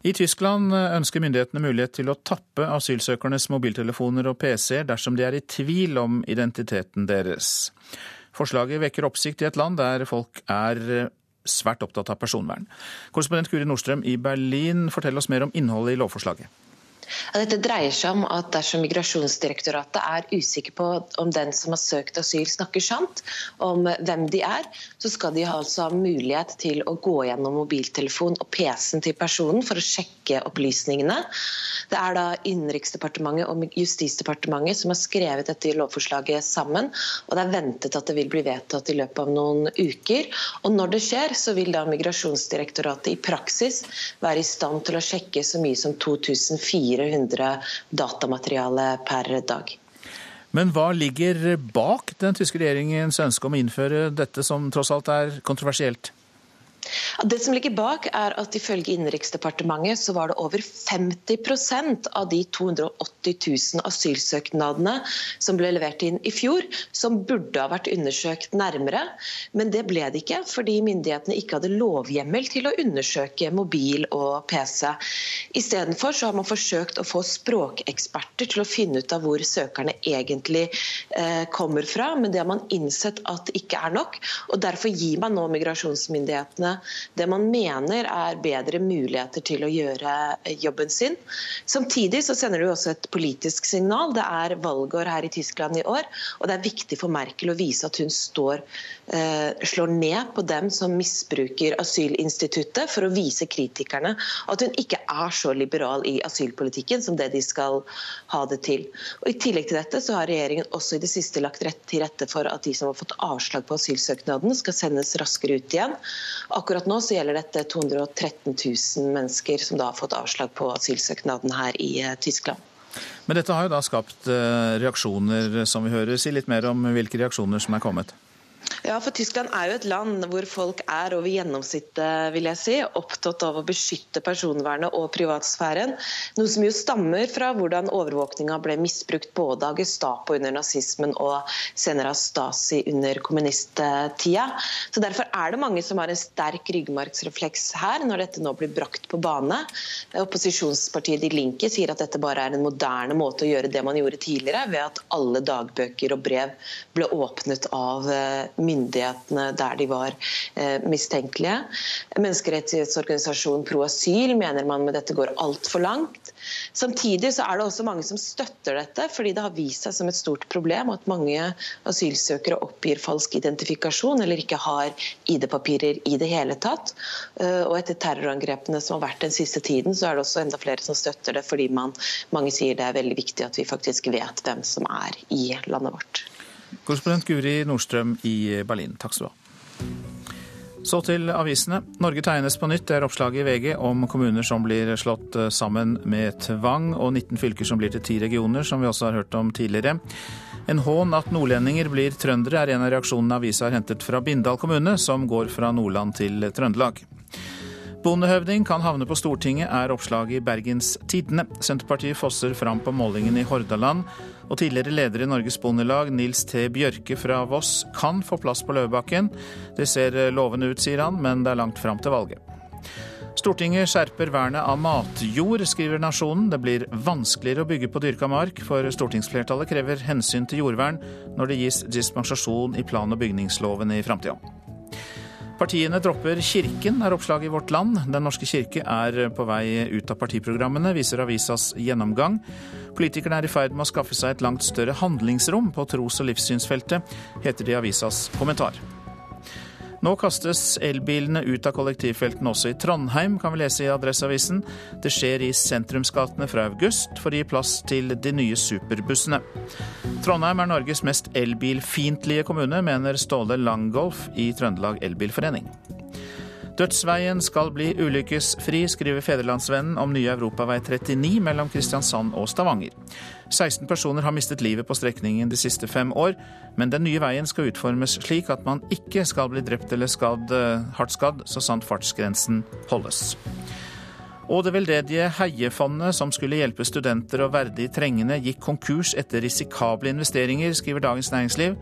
I Tyskland ønsker myndighetene mulighet til å tappe asylsøkernes mobiltelefoner og PC-er dersom de er i tvil om identiteten deres. Forslaget vekker oppsikt i et land der folk er svært opptatt av personvern. Korrespondent Guri Nordstrøm i Berlin, fortell oss mer om innholdet i lovforslaget. Dette dreier seg om at dersom Migrasjonsdirektoratet er usikker på om den som har søkt asyl snakker sant om hvem de er, så skal de altså ha mulighet til å gå gjennom mobiltelefon og PC-en til personen for å sjekke opplysningene. Det er da Innenriksdepartementet og Justisdepartementet som har skrevet dette lovforslaget sammen, og det er ventet at det vil bli vedtatt i løpet av noen uker. Og når det skjer, så vil da Migrasjonsdirektoratet i praksis være i stand til å sjekke så mye som 2400 400 datamateriale per dag. Men hva ligger bak den tyske regjeringens ønske om å innføre dette som tross alt er kontroversielt? Det som ligger bak, er at ifølge Innenriksdepartementet så var det over 50% av de 280 000 asylsøknadene som ble levert inn i fjor, som burde ha vært undersøkt nærmere. Men det ble det ikke, fordi myndighetene ikke hadde lovhjemmel til å undersøke mobil og PC. Istedenfor har man forsøkt å få språkeksperter til å finne ut av hvor søkerne egentlig eh, kommer fra, men det har man innsett at ikke er nok. og Derfor gir man nå migrasjonsmyndighetene det man mener er bedre muligheter til å gjøre jobben sin. Samtidig så sender det også et politisk signal. Det er valgår her i Tyskland i år, og det er viktig for Merkel å vise at hun står, eh, slår ned på dem som misbruker asylinstituttet, for å vise kritikerne at hun ikke er så liberal i asylpolitikken som det de skal ha det til. Og I tillegg til dette så har regjeringen også i det siste lagt rett til rette for at de som har fått avslag på asylsøknaden, skal sendes raskere ut igjen. Akkurat nå så gjelder dette 213 000 mennesker som da har fått avslag på asylsøknaden her i eh, Tyskland. Men dette har jo da skapt eh, reaksjoner, som vi hører. Si litt mer om hvilke reaksjoner som er kommet. Ja, for Tyskland er jo et land hvor folk er over gjennomsnittet, vil jeg si, opptatt av å beskytte personvernet og privatsfæren. Noe som jo stammer fra hvordan overvåkninga ble misbrukt både av Gestapo under nazismen og senere av Stasi under kommunisttida. Så Derfor er det mange som har en sterk ryggmargsrefleks her, når dette nå blir brakt på bane. Opposisjonspartiet De Linke sier at dette bare er en moderne måte å gjøre det man gjorde tidligere, ved at alle dagbøker og brev ble åpnet av eh, myndighetene der de var eh, mistenkelige. Menneskerettighetsorganisasjonen Pro Asyl mener man med dette går altfor langt. Samtidig så er det også mange som støtter dette, fordi det har vist seg som et stort problem at mange asylsøkere oppgir falsk identifikasjon eller ikke har ID-papirer i det hele tatt. Eh, og etter terrorangrepene som har vært den siste tiden, så er det også enda flere som støtter det, fordi man, mange sier det er veldig viktig at vi faktisk vet hvem som er i landet vårt. Korrespondent Guri Nordstrøm i Berlin, takk skal du ha. Så til avisene. Norge tegnes på nytt. Det er oppslaget i VG om kommuner som blir slått sammen med tvang, og 19 fylker som blir til ti regioner, som vi også har hørt om tidligere. En hån at nordlendinger blir trøndere, er en av reaksjonene avisa har hentet fra Bindal kommune, som går fra Nordland til Trøndelag. Bondehøvding kan havne på Stortinget, er oppslaget i Bergens Tidende. Senterpartiet fosser fram på målingen i Hordaland. Og tidligere leder i Norges Bondelag, Nils T. Bjørke fra Voss, kan få plass på Løvebakken. Det ser lovende ut, sier han, men det er langt fram til valget. Stortinget skjerper vernet av matjord, skriver Nasjonen. Det blir vanskeligere å bygge på dyrka mark, for stortingsflertallet krever hensyn til jordvern når det gis dispensasjon i plan- og bygningsloven i framtida. Partiene dropper Kirken, er oppslaget i Vårt Land. Den norske kirke er på vei ut av partiprogrammene, viser avisas gjennomgang. Politikerne er i ferd med å skaffe seg et langt større handlingsrom på tros- og livssynsfeltet, heter det i avisas kommentar. Nå kastes elbilene ut av kollektivfeltene også i Trondheim, kan vi lese i Adresseavisen. Det skjer i sentrumsgatene fra august for å gi plass til de nye superbussene. Trondheim er Norges mest elbilfiendtlige kommune, mener Ståle Langolf i Trøndelag Elbilforening. Dødsveien skal bli ulykkesfri, skriver Federlandsvennen om nye Europavei 39 mellom Kristiansand og Stavanger. 16 personer har mistet livet på strekningen de siste fem år, men den nye veien skal utformes slik at man ikke skal bli drept eller skadd, eh, hardt skadd, så sant fartsgrensen holdes. Og det veldedige Heiefondet, som skulle hjelpe studenter og verdig trengende, gikk konkurs etter risikable investeringer, skriver Dagens Næringsliv.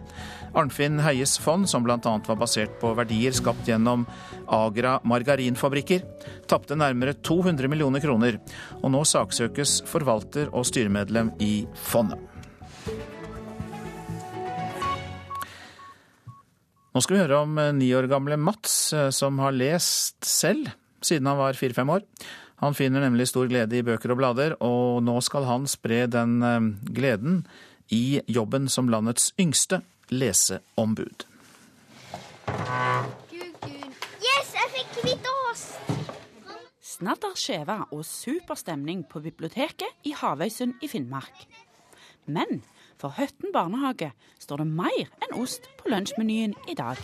Arnfinn Heies fond, som bl.a. var basert på verdier skapt gjennom Agra margarinfabrikker, tapte nærmere 200 millioner kroner, og nå saksøkes forvalter og styremedlem i fondet. Nå skal vi høre om ni år gamle Mats, eh, som har lest selv siden han var fire-fem år. Han finner nemlig stor glede i bøker og blader, og nå skal han spre den eh, gleden i jobben som landets yngste leseombud. Yes, jeg fikk hvitt ost! Snadder skjeve og super stemning på biblioteket i Havøysund i Finnmark. Men for Høtten barnehage står det mer enn ost på lunsjmenyen i dag.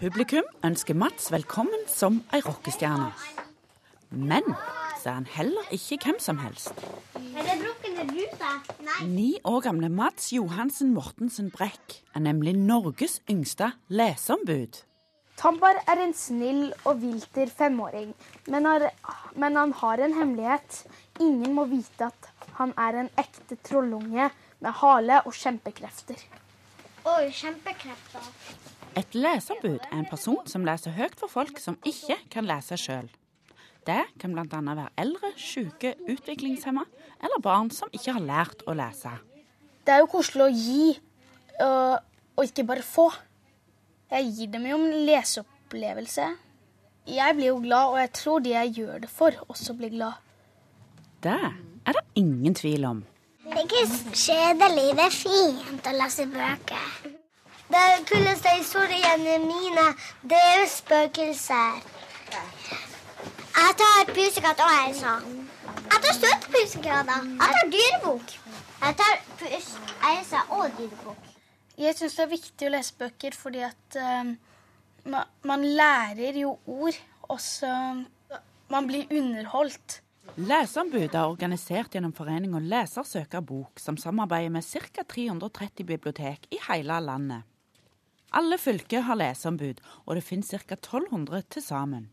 Publikum ønsker Mats velkommen som ei rockestjerne. Men er han heller ikke hvem som helst. Er det brukne bruse? Nei. Ni år gamle Mats Johansen Mortensen Brekk er nemlig Norges yngste leseombud. Tambar er en snill og vilter femåring, men, har, men han har en hemmelighet. Ingen må vite at han er en ekte trollunge med hale og kjempekrefter. Oi, kjempekrefter. Et leseombud er en person som leser høyt for folk som ikke kan lese sjøl. Det kan bl.a. være eldre, syke, utviklingshemma eller barn som ikke har lært å lese. Det er jo koselig å gi, og, og ikke bare få. Jeg gir dem jo en leseopplevelse. Jeg blir jo glad, og jeg tror de jeg gjør det for, også blir glad. Det er det ingen tvil om. Det er ikke kjedelig, det er fint å lese bøker. Det kuleste historiene mine, det er jo spøkelser. Jeg tar pusekatt og Elsa. Jeg tar støttepusekatter. Jeg tar dyrebok. Jeg tar pus, og dyrebok. Jeg syns det er viktig å lese bøker fordi at uh, man, man lærer jo ord, og så man blir underholdt. Leseombudet er organisert gjennom foreninga Leser søker bok, som samarbeider med ca. 330 bibliotek i hele landet. Alle fylker har leseombud, og det finnes ca. 1200 til sammen.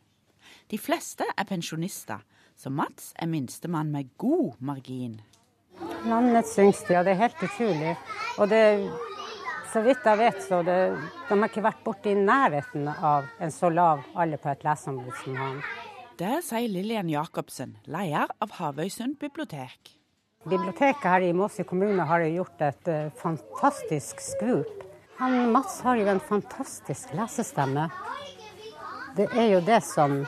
De fleste er pensjonister, så Mats er minstemann med god margin. Landets yngste, ja det er helt utrolig. Og det, så vidt jeg vet, så det, de har ikke vært borti nærheten av en så lav alder på et leseombud som han. Det sier Lillian Jacobsen, leder av Havøysund bibliotek. Biblioteket her i Måsøy kommune har gjort et uh, fantastisk skvup. Han Mats har jo en fantastisk lesestemme. Det er jo det som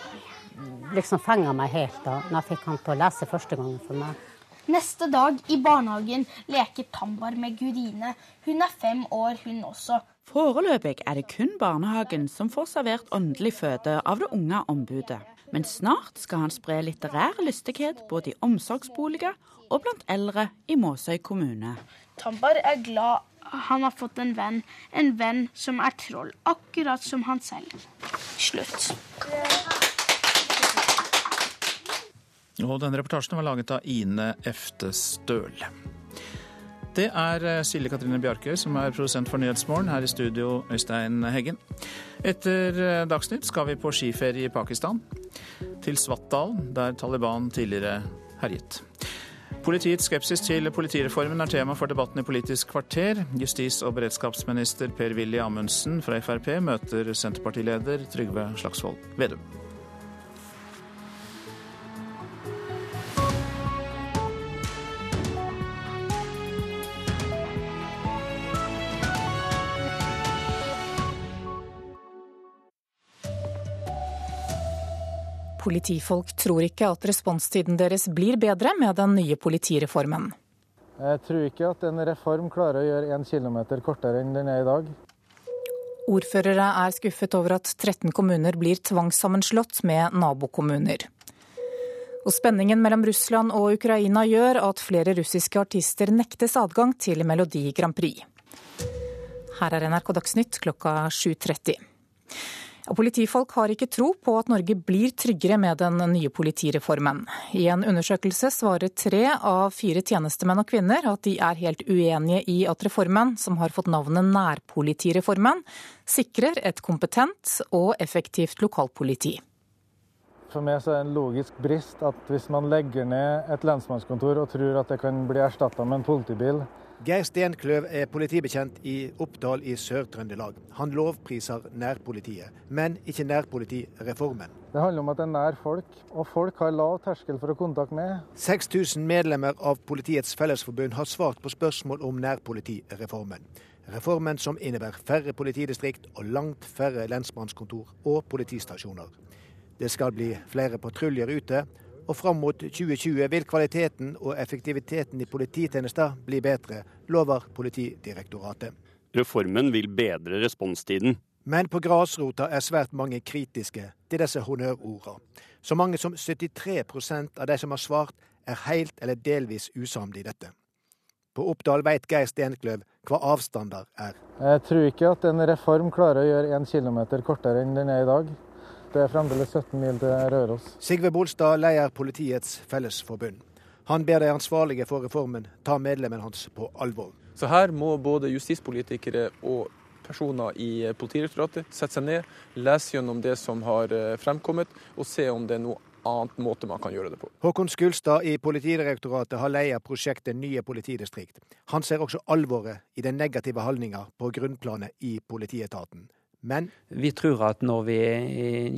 liksom fenga meg helt da når jeg fikk han til å lese første gangen for meg. Neste dag i barnehagen leker Tambar med Gurine. Hun er fem år, hun også. Foreløpig er det kun barnehagen som får servert åndelig føde av det unge ombudet. Men snart skal han spre litterær lystighet både i omsorgsboliger og blant eldre i Måsøy kommune. Tambar er glad han har fått en venn. En venn som er troll, akkurat som han selv. Slutt. Og denne reportasjen var laget av Ine Efte Støl. Det er eh, Silje Katrine Bjarkøy som er produsent for Nyhetsmorgen. Her i studio, Øystein Heggen. Etter eh, Dagsnytt skal vi på skiferie i Pakistan. Til Svartdalen, der Taliban tidligere herjet. Politiets skepsis til politireformen er tema for debatten i Politisk kvarter. Justis- og beredskapsminister Per-Willy Amundsen fra Frp møter Senterpartileder Trygve Slagsvold Vedum. Politifolk tror ikke at responstiden deres blir bedre med den nye politireformen. Jeg tror ikke at en reform klarer å gjøre én kilometer kortere enn den er i dag. Ordførere er skuffet over at 13 kommuner blir tvangssammenslått med nabokommuner. Og Spenningen mellom Russland og Ukraina gjør at flere russiske artister nektes adgang til Melodi Grand Prix. Her er NRK Dagsnytt klokka 7.30. Og politifolk har ikke tro på at Norge blir tryggere med den nye politireformen. I en undersøkelse svarer tre av fire tjenestemenn og -kvinner at de er helt uenige i at reformen, som har fått navnet nærpolitireformen, sikrer et kompetent og effektivt lokalpoliti. For meg er det en logisk brist at hvis man legger ned et lensmannskontor og tror at det kan bli erstatta med en politibil, Geir Stenkløv er politibetjent i Oppdal i Sør-Trøndelag. Han lovpriser nærpolitiet, men ikke nærpolitireformen. Det handler om at det er nær folk, og folk har lav terskel for å kontakte med. 6000 medlemmer av Politiets Fellesforbund har svart på spørsmål om nærpolitireformen. Reformen som innebærer færre politidistrikt og langt færre lensmannskontor og politistasjoner. Det skal bli flere patruljer ute, og fram mot 2020 vil kvaliteten og effektiviteten i polititjenester bli bedre, lover Politidirektoratet. Reformen vil bedre responstiden. Men på grasrota er svært mange kritiske til disse honnørordene. Så mange som 73% av de som har svart, er helt eller delvis usamde i dette. På Oppdal veit Geir Stenkløv hva avstander er. Jeg tror ikke at en reform klarer å gjøre én kilometer kortere enn den er i dag. Det er fremdeles 17 mil til Røros. Sigve Bolstad leder Politiets Fellesforbund. Han ber de ansvarlige for reformen ta medlemmene hans på alvor. Så her må både justispolitikere og personer i Politidirektoratet sette seg ned, lese gjennom det som har eh, fremkommet, og se om det er noe annet måte man kan gjøre det på. Håkon Skulstad i Politidirektoratet har leia prosjektet Nye politidistrikt. Han ser også alvoret i den negative holdninga på grunnplanet i politietaten. Men Vi tror at når vi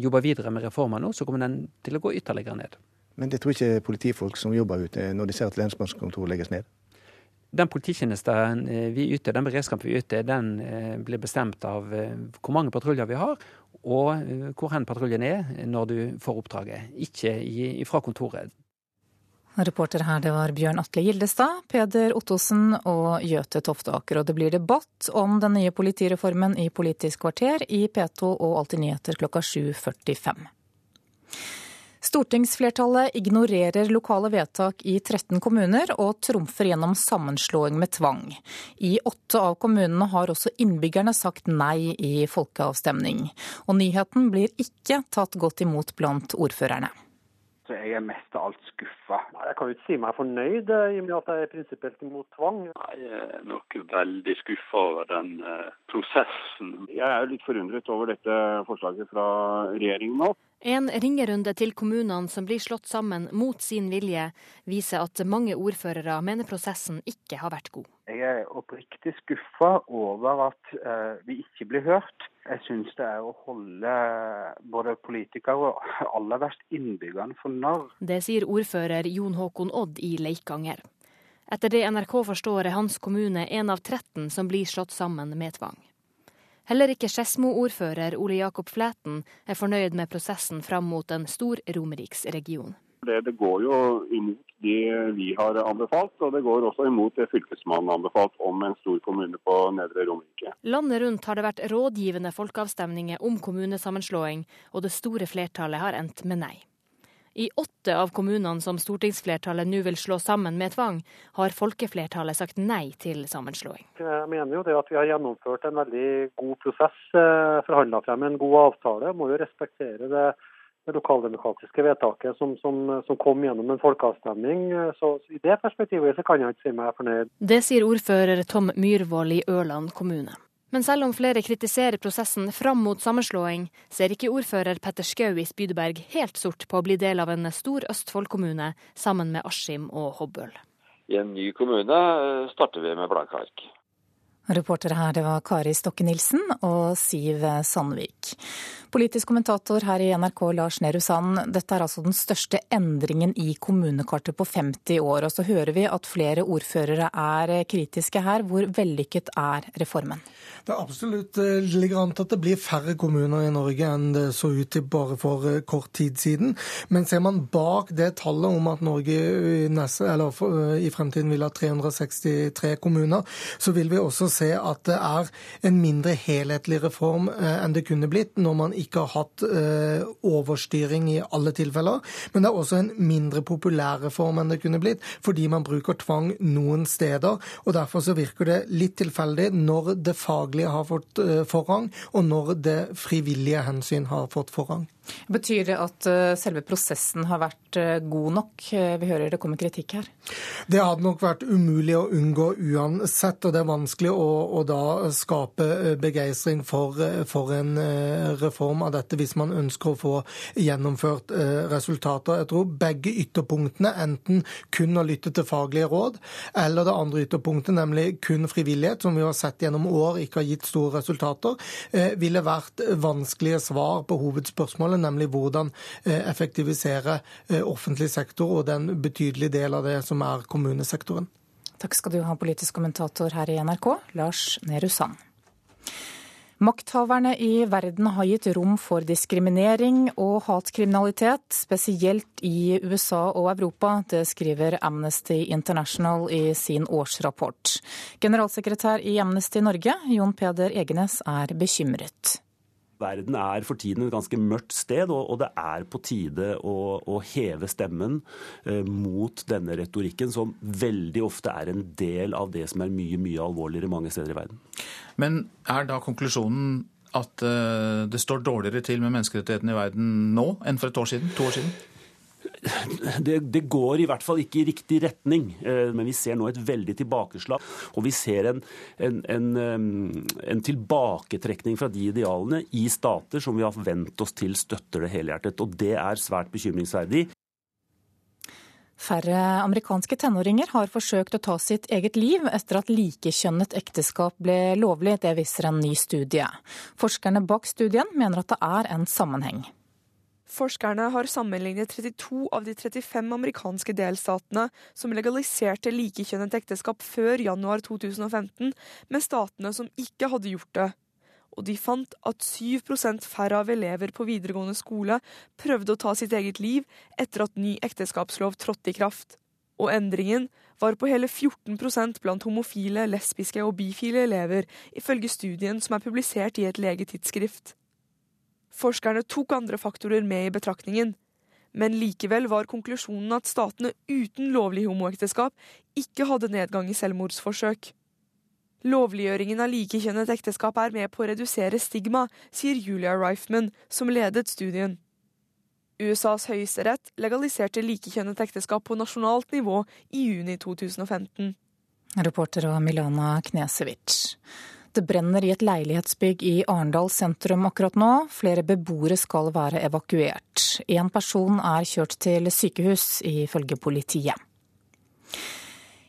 jobber videre med reformen nå, så kommer den til å gå ytterligere ned. Men det tror ikke politifolk som jobber ute, når de ser at lensmannskontor legges ned? Den polititjenesten eh, vi yter, den beredskapen vi yter, den eh, blir bestemt av eh, hvor mange patruljer vi har, og hvor hen patruljen er når du får oppdraget. Ikke fra kontoret. Reporter her det var Bjørn Atle Gildestad, Peder Ottosen og Gjøte Tofteaker. Og det blir debatt om den nye politireformen i Politisk kvarter i P2 og Alltid nyheter klokka 7.45. Stortingsflertallet ignorerer lokale vedtak i 13 kommuner og trumfer gjennom sammenslåing med tvang. I åtte av kommunene har også innbyggerne sagt nei i folkeavstemning. Og nyheten blir ikke tatt godt imot blant ordførerne. Så jeg er mest av alt skuffa. Jeg kan jo ikke si meg fornøyd, eh, i og med at jeg er prinsipielt imot tvang. Jeg er nok veldig skuffa over den eh, prosessen. Jeg er litt forundret over dette forslaget fra regjeringen nå. En ringerunde til kommunene som blir slått sammen mot sin vilje, viser at mange ordførere mener prosessen ikke har vært god. Jeg er oppriktig skuffa over at uh, vi ikke blir hørt. Jeg syns det er å holde både politikere og aller verst innbyggerne for narr. Det sier ordfører Jon Håkon Odd i Leikanger. Etter det NRK forstår er hans kommune en av 13 som blir slått sammen med tvang. Heller ikke Skedsmo-ordfører Ole Jakob Flæten er fornøyd med prosessen fram mot en stor Romeriksregion. Det, det går jo imot de vi har anbefalt, og det går også imot det Fylkesmannen har anbefalt om en stor kommune på Nedre Romerike. Landet rundt har det vært rådgivende folkeavstemninger om kommunesammenslåing, og det store flertallet har endt med nei. I åtte av kommunene som stortingsflertallet nå vil slå sammen med tvang, har folkeflertallet sagt nei til sammenslåing. Jeg mener jo det at vi har gjennomført en veldig god prosess, eh, forhandla frem en god avtale. Må jo respektere det det lokaldemokratiske vedtaket som, som, som, kom gjennom en folkeavstemning. Så I det perspektivet så kan jeg ikke si meg fornøyd. Det sier ordfører Tom Myhrvold i Ørland kommune. Men selv om flere kritiserer prosessen fram mot sammenslåing, ser ikke ordfører Petter Skau i Spydeberg helt sort på å bli del av en stor Østfold-kommune sammen med Askim og Hobøl. I en ny kommune eh, starter vi med blanke ark. Reportere her det var Kari Stokke Nilsen og Siv Sandvik. Politisk kommentator her i NRK, Lars Nehru Sand. Dette er altså den største endringen i kommunekartet på 50 år. Og så hører vi at flere ordførere er kritiske her. Hvor vellykket er reformen? Det er absolutt eh, ligger an til at det blir færre kommuner i Norge enn det så ut til bare for eh, kort tid siden. Men ser man bak det tallet om at Norge i, neste, eh, i fremtiden vil ha 363 kommuner, så vil vi også se at det er en mindre helhetlig reform enn det kunne blitt når man ikke har hatt overstyring i alle tilfeller. Men det er også en mindre populær reform enn det kunne blitt, fordi man bruker tvang noen steder. og Derfor så virker det litt tilfeldig når det faglige faglige har fått eh, forrang, og når det frivillige hensyn har fått forrang. Betyr det at eh, selve prosessen har vært eh, god nok? Vi hører det kommer kritikk her. Det hadde nok vært umulig å unngå uansett, og det er vanskelig å, å da skape begeistring for, for, en reform av dette hvis man ønsker å få gjennomført resultater. Jeg tror begge ytterpunktene, enten kun å lytte til faglige råd, eller det andre ytterpunktet, nemlig kun frivillighet, som vi har sett gjennom år ikke har gitt store resultater, ville vært vanskelige svar på hovedspørsmålet spørsmålet, nemlig hvordan eh, effektivisere eh, offentlig sektor og den betydelige del av det som er kommunesektoren. Takk skal du ha, politisk kommentator her i NRK, Lars Nehru Sand. Makthaverne i verden har gitt rom for diskriminering og hatkriminalitet, spesielt i USA og Europa. Det skriver Amnesty International i sin årsrapport. Generalsekretær i Amnesty Norge, Jon Peder Egenes, er bekymret. Verden er for tiden et ganske mørkt sted, og, det er på tide å, å heve stemmen eh, mot denne retorikken, som veldig ofte er en del av det som er mye, mye alvorligere mange steder i verden. Men er da konklusjonen at eh, det står dårligere til med menneskerettighetene i verden nå enn for et år siden? To år siden? Det, det, går i hvert fall ikke i riktig retning. Eh, men vi ser nå et veldig tilbakeslag. Og vi ser en, en, en, en, tilbaketrekning fra de idealene i stater som vi har vent oss til støtter det helhjertet. Og det er svært bekymringsverdig. Færre amerikanske tenåringer har forsøkt å ta sitt eget liv etter at likekjønnet ekteskap ble lovlig. Det viser en ny studie. Forskerne bak studien mener at det er en sammenheng. Forskerne har sammenlignet 32 av de 35 amerikanske delstatene som legaliserte likekjønnet ekteskap før januar 2015, med statene som ikke hadde gjort det. Og de fant at 7 færre av elever på videregående skole prøvde å ta sitt eget liv etter at ny ekteskapslov trådte i kraft. Og endringen var på hele 14% blant homofile, lesbiske og bifile elever, ifølge studien som er publisert i et legetidsskrift. Forskerne tok andre faktorer med i betraktningen, men likevel var konklusjonen at statene uten lovlig homoekteskap ikke hadde nedgang i selvmordsforsøk. Lovliggjøringen av likekjønnet ekteskap er med på å redusere stigma, sier Julia Reifman, som ledet studien. USAs høyesterett legaliserte likekjønnet ekteskap på nasjonalt nivå i juni 2015. Reporter var Milana Knesevic. Det brenner i et leilighetsbygg i Arendal sentrum akkurat nå. Flere beboere skal være evakuert. Én person er kjørt til sykehus, ifølge politiet.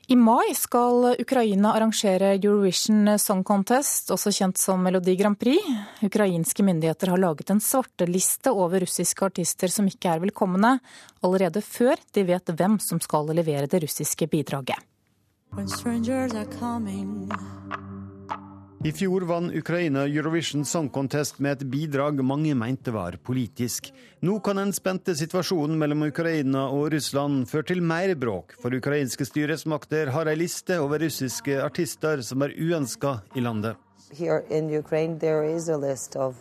I mai skal Ukraina arrangere Eurovision Song Contest, også kjent som Melodi Grand Prix. Ukrainske myndigheter har laget en svarteliste over russiske artister som ikke er velkomne, allerede før de vet hvem som skal levere det russiske bidraget. I fjor vant Ukraina Eurovision Song Contest med et bidrag mange mente var politisk. Nå kan den spente situasjonen mellom Ukraina og Russland føre til mer bråk, for ukrainske styresmakter har ei liste over russiske artister som er uønska i landet.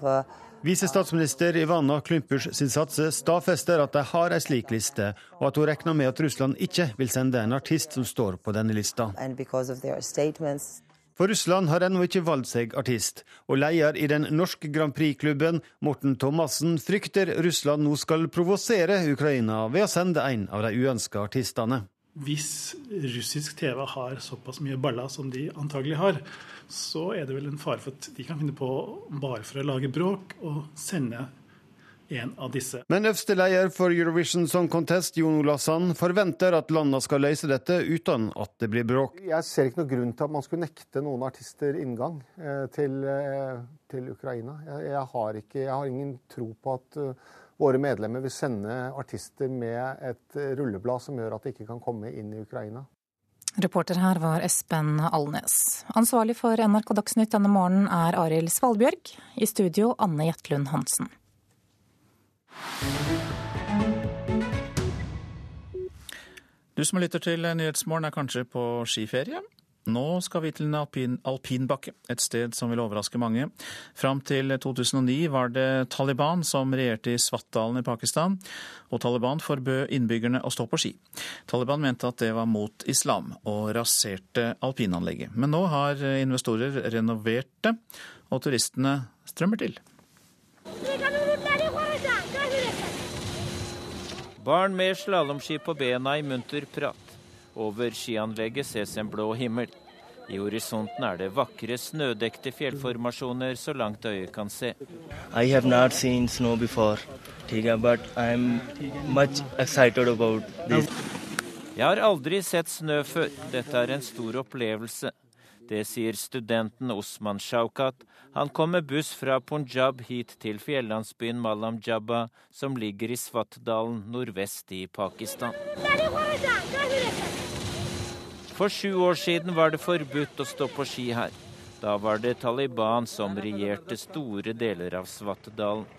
Uh... Visestatsminister Ivana Klympers sin satse stadfester at de har ei slik liste, og at hun regner med at Russland ikke vil sende en artist som står på denne lista. For Russland har ennå ikke valgt seg artist, og leder i den norske Grand Prix-klubben, Morten Thomassen, frykter Russland nå skal provosere Ukraina ved å sende en av de uønska artistene. Hvis russisk TV har såpass mye baller som de antagelig har, så er det vel en fare for at de kan finne på, bare for å lage bråk, å sende en av disse. Men øverste leder for Eurovision Song Contest, Jon Olav Sand, forventer at landene skal løse dette uten at det blir bråk. Jeg ser ikke noen grunn til at man skulle nekte noen artister inngang eh, til, eh, til, Ukraina. Jeg, jeg, har ikke, jeg, har ingen tro på at uh, våre medlemmer vil sende artister med et rulleblad som gjør at de ikke kan komme inn i Ukraina. Reporter her var Espen Alnes. Ansvarlig for NRK Dagsnytt denne morgenen er Arild Svalbjørg. I studio Anne Jetlund Hansen. Du som lytter til Nyhetsmorgen er kanskje på skiferie? Nå skal vi til en alpin, alpinbakke, et sted som vil overraske mange. Fram til 2009 var det Taliban som regjerte i Svartdalen i Pakistan, og Taliban forbød innbyggerne å stå på ski. Taliban mente at det var mot islam, og raserte alpinanlegget. Men nå har investorer renovert det, og turistene strømmer til. Barn med slalåmski på bena i munter prat. Over skianlegget ses en blå himmel. I horisonten er det vakre, snødekte fjellformasjoner så langt øyet kan se. I have not seen snow before, but I'm much excited about this. Jeg har aldri sett snø før. Dette er en stor opplevelse. Det sier studenten Osman Shaukat. Han kom med buss fra Punjab hit til fjellandsbyen Malam Jabba, som ligger i Svatdalen nordvest i Pakistan. For sju år siden var det forbudt å stå på ski her. Da var det Taliban som regjerte store deler av Svatdalen.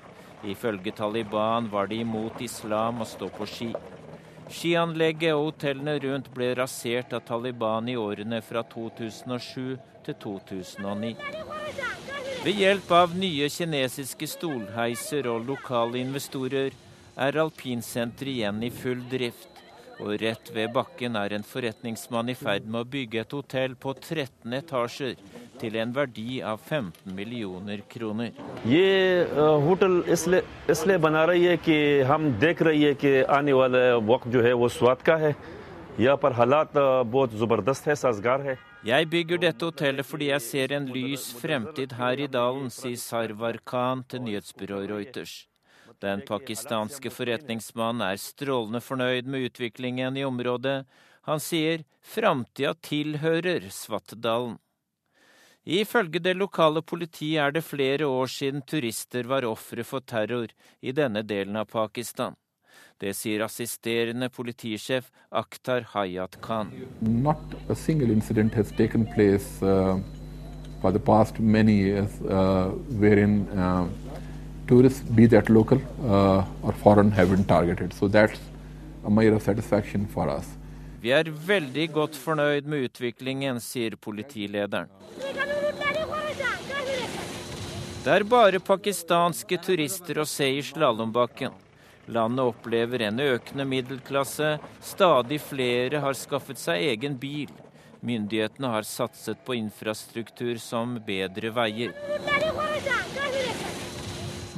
Ifølge Taliban var det imot islam å stå på ski. Skianlegget og hotellene rundt ble rasert av Taliban i årene fra 2007 til 2009. Ved hjelp av nye kinesiske stolheiser og lokale investorer er alpinsenteret igjen i full drift. Og rett ved bakken er en forretningsmann i ferd med å bygge et hotell på 13 etasjer til en verdi av 15 millioner kroner. Jeg bygger dette hotellet fordi jeg ser en lys fremtid her i dalen, sier Sarwar Khan til nyhetsbyrået Reuters. Den pakistanske forretningsmannen er strålende fornøyd med utviklingen i området. Han sier framtida tilhører Svatdalen. Ifølge det lokale politiet er det flere år siden turister var ofre for terror i denne delen av Pakistan. Det sier assisterende politisjef Akhtar Hayat Khan. Place uh, for the past many years uh, wherein uh, tourists, be that local uh, or foreign, have been targeted. So that's a major satisfaction for us. Vi er veldig godt fornøyd med utviklingen, sier politilederen. Det er bare pakistanske turister å se i slalåmbakken. Landet opplever en økende middelklasse. Stadig flere har skaffet seg egen bil. Myndighetene har satset på infrastruktur som bedre veier.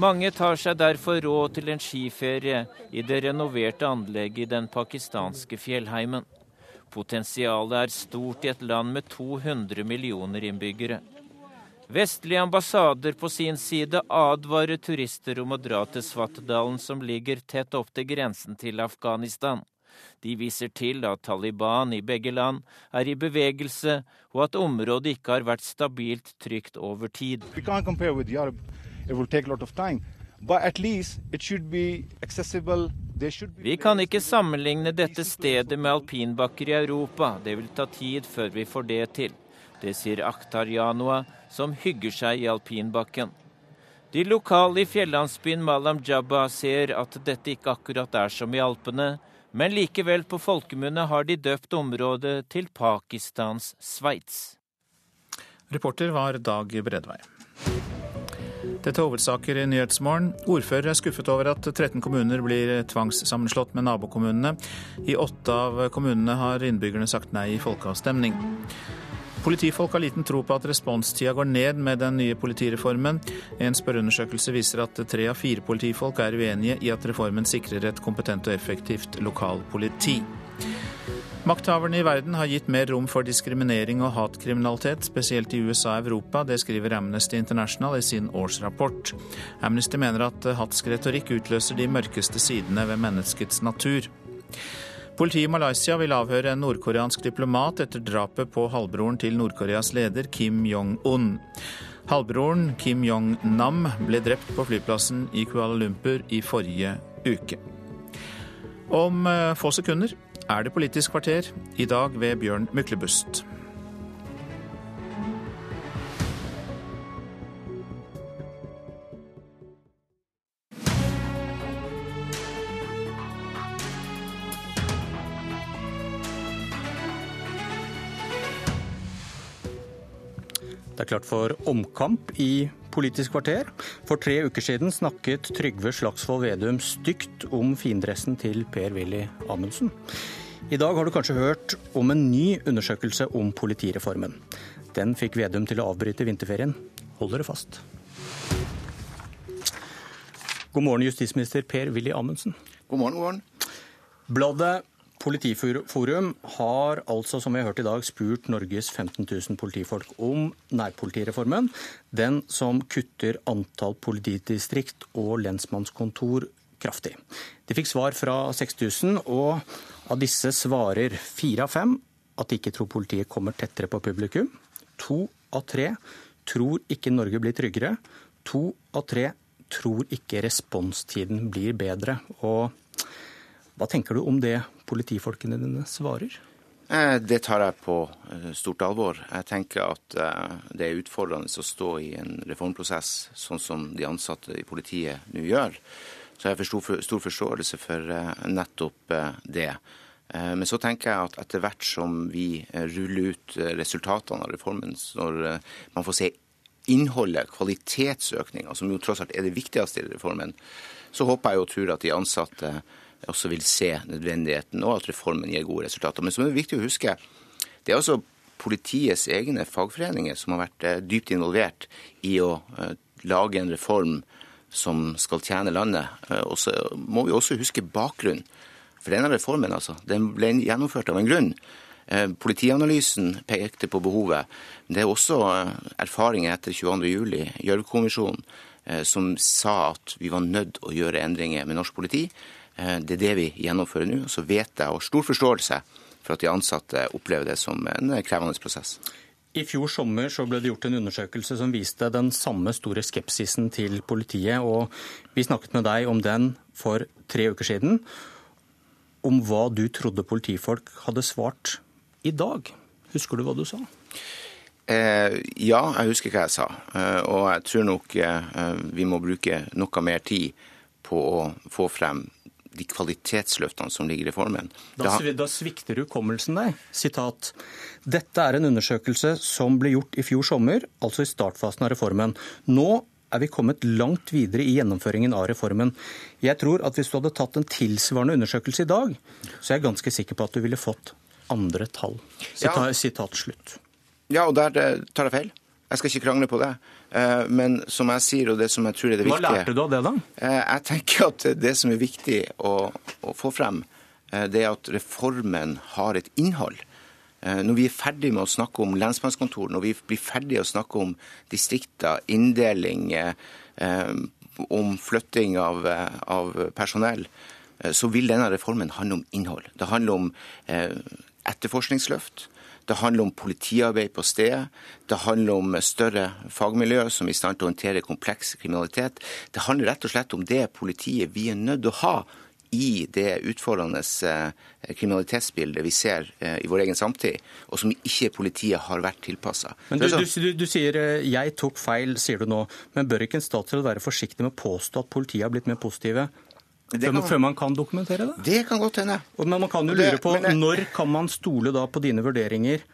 Mange tar seg derfor råd til en skiferie i det renoverte anlegget i den pakistanske fjellheimen. Potensialet er stort i et land med 200 millioner innbyggere. Vestlige ambassader på sin side advarer turister om å dra til Svartdalen, som ligger tett opp til grensen til Afghanistan. De viser til at Taliban i begge land er i bevegelse, og at området ikke har vært stabilt trygt over tid. Vi kan ikke sammenligne dette stedet med alpinbakker i Europa. Det vil ta tid før vi får det til. Det sier Akhtar Janua, som hygger seg i alpinbakken. De lokale i fjellandsbyen Malam Jabba ser at dette ikke akkurat er som i Alpene, men likevel på folkemunne har de døpt området til Pakistans Sveits. Reporter var Dag Bredvei. Dette er hovedsaker i Nyhetsmorgen. Ordfører er skuffet over at 13 kommuner blir tvangssammenslått med nabokommunene. I åtte av kommunene har innbyggerne sagt nei i folkeavstemning. Politifolk har liten tro på at responstida går ned med den nye politireformen. En spørreundersøkelse viser at tre av fire politifolk er uenige i at reformen sikrer et kompetent og effektivt lokalpoliti. Makthaverne i verden har gitt mer rom for diskriminering og hatkriminalitet, spesielt i USA og Europa. Det skriver Amnesty International i sin årsrapport. Amnesty mener at hatsk retorikk utløser de mørkeste sidene ved menneskets natur. Politiet i Malaysia vil avhøre en nordkoreansk diplomat etter drapet på halvbroren til Nord-Koreas leder Kim Jong-un. Halvbroren Kim Jong-nam ble drept på flyplassen i Kuala Lumpur i forrige uke. Om eh, få sekunder er det Politisk kvarter, i dag ved Bjørn Myklebust. Det er klart for omkamp i Politisk kvarter. For tre uker siden snakket Trygve Slagsvold Vedum stygt om findressen til Per-Willy Amundsen. I dag har du kanskje hørt om en ny undersøkelse om politireformen. Den fikk Vedum til å avbryte vinterferien. Hold dere fast. God morgen, justisminister Per-Willy Amundsen. God morgen, god morgen. Bladet Politiforum har altså, som vi har hørt i dag, spurt Norges 15 000 politifolk om nærpolitireformen. Den som kutter antall politidistrikt og lensmannskontor kraftig. De fikk svar fra 6000, og av disse svarer fire av fem at de ikke tror politiet kommer tettere på publikum. To av tre tror ikke Norge blir tryggere. To av tre tror ikke responstiden blir bedre. Og hva tenker du om det politifolkene dine svarer? Det tar jeg på stort alvor. Jeg tenker at det er utfordrende å stå i en reformprosess sånn som de ansatte i politiet nå gjør. Så jeg har stor forståelse for nettopp det. Men så tenker jeg at etter hvert som vi ruller ut resultatene av reformen, når man får se innholdet, kvalitetsøkninga, som jo tross alt er det viktigste i reformen, så håper jeg og tror at de ansatte også vil se nødvendigheten og at reformen gir gode resultater. Men så er viktig å huske, det er altså politiets egne fagforeninger som har vært dypt involvert i å lage en reform som skal tjene landet. Og så må vi også huske bakgrunnen for denne reformen. altså. Den ble gjennomført av en grunn. Politianalysen pekte på behovet. Det er også erfaringer etter 22.07, Gjørv-kommisjonen, som sa at vi var nødt å gjøre endringer med norsk politi. Det er det vi gjennomfører nå. Så vet jeg og stor forståelse for at de ansatte opplever det som en krevende prosess. I fjor sommer så ble det gjort en undersøkelse som viste den samme store skepsisen til politiet. og Vi snakket med deg om den for tre uker siden. Om hva du trodde politifolk hadde svart i dag. Husker du hva du sa? Eh, ja, jeg husker hva jeg sa. Eh, og jeg tror nok eh, vi må bruke noe mer tid på å få frem de kvalitetsløftene som ligger i reformen. Da, da svikter hukommelsen deg. Sitat. Dette er en undersøkelse som ble gjort i fjor sommer, altså i startfasen av reformen. Nå er vi kommet langt videre i gjennomføringen av reformen. Jeg tror at hvis du hadde tatt en tilsvarende undersøkelse i dag, så er jeg ganske sikker på at du ville fått andre tall. Sitat, ja. sitat slutt. Ja, og der tar jeg feil. Jeg skal ikke krangle på det. Eh, men som jeg sier, og det som jeg tror er det viktige Hva lærte du av det, da? Eh, jeg tenker at det som er viktig å, å få frem, det er at reformen har et innhold. Når vi er ferdig med å snakke om lensmannskontor, når vi blir ferdig å snakke om distrikter, inndeling, om flytting av, av personell, så vil denne reformen handle om innhold. Det handler om etterforskningsløft. Det handler om politiarbeid på stedet. Det handler om større fagmiljø som er i stand til å håndtere kompleks kriminalitet. Det handler rett og slett om det politiet vi er nødt til å ha i det utfordrende eh, kriminalitetsbildet vi ser eh, i vår egen samtid, og som ikke politiet har vært tilpassa. Men du, du, du, sier eh, 'jeg tok feil', sier du nå. Men bør ikke en statsråd være forsiktig med å påstå at politiet har blitt mer positive? Før, kan, før, man kan dokumentere det? Det kan godt hende. Men man kan jo lure på det, når kan man stole da på dine vurderinger?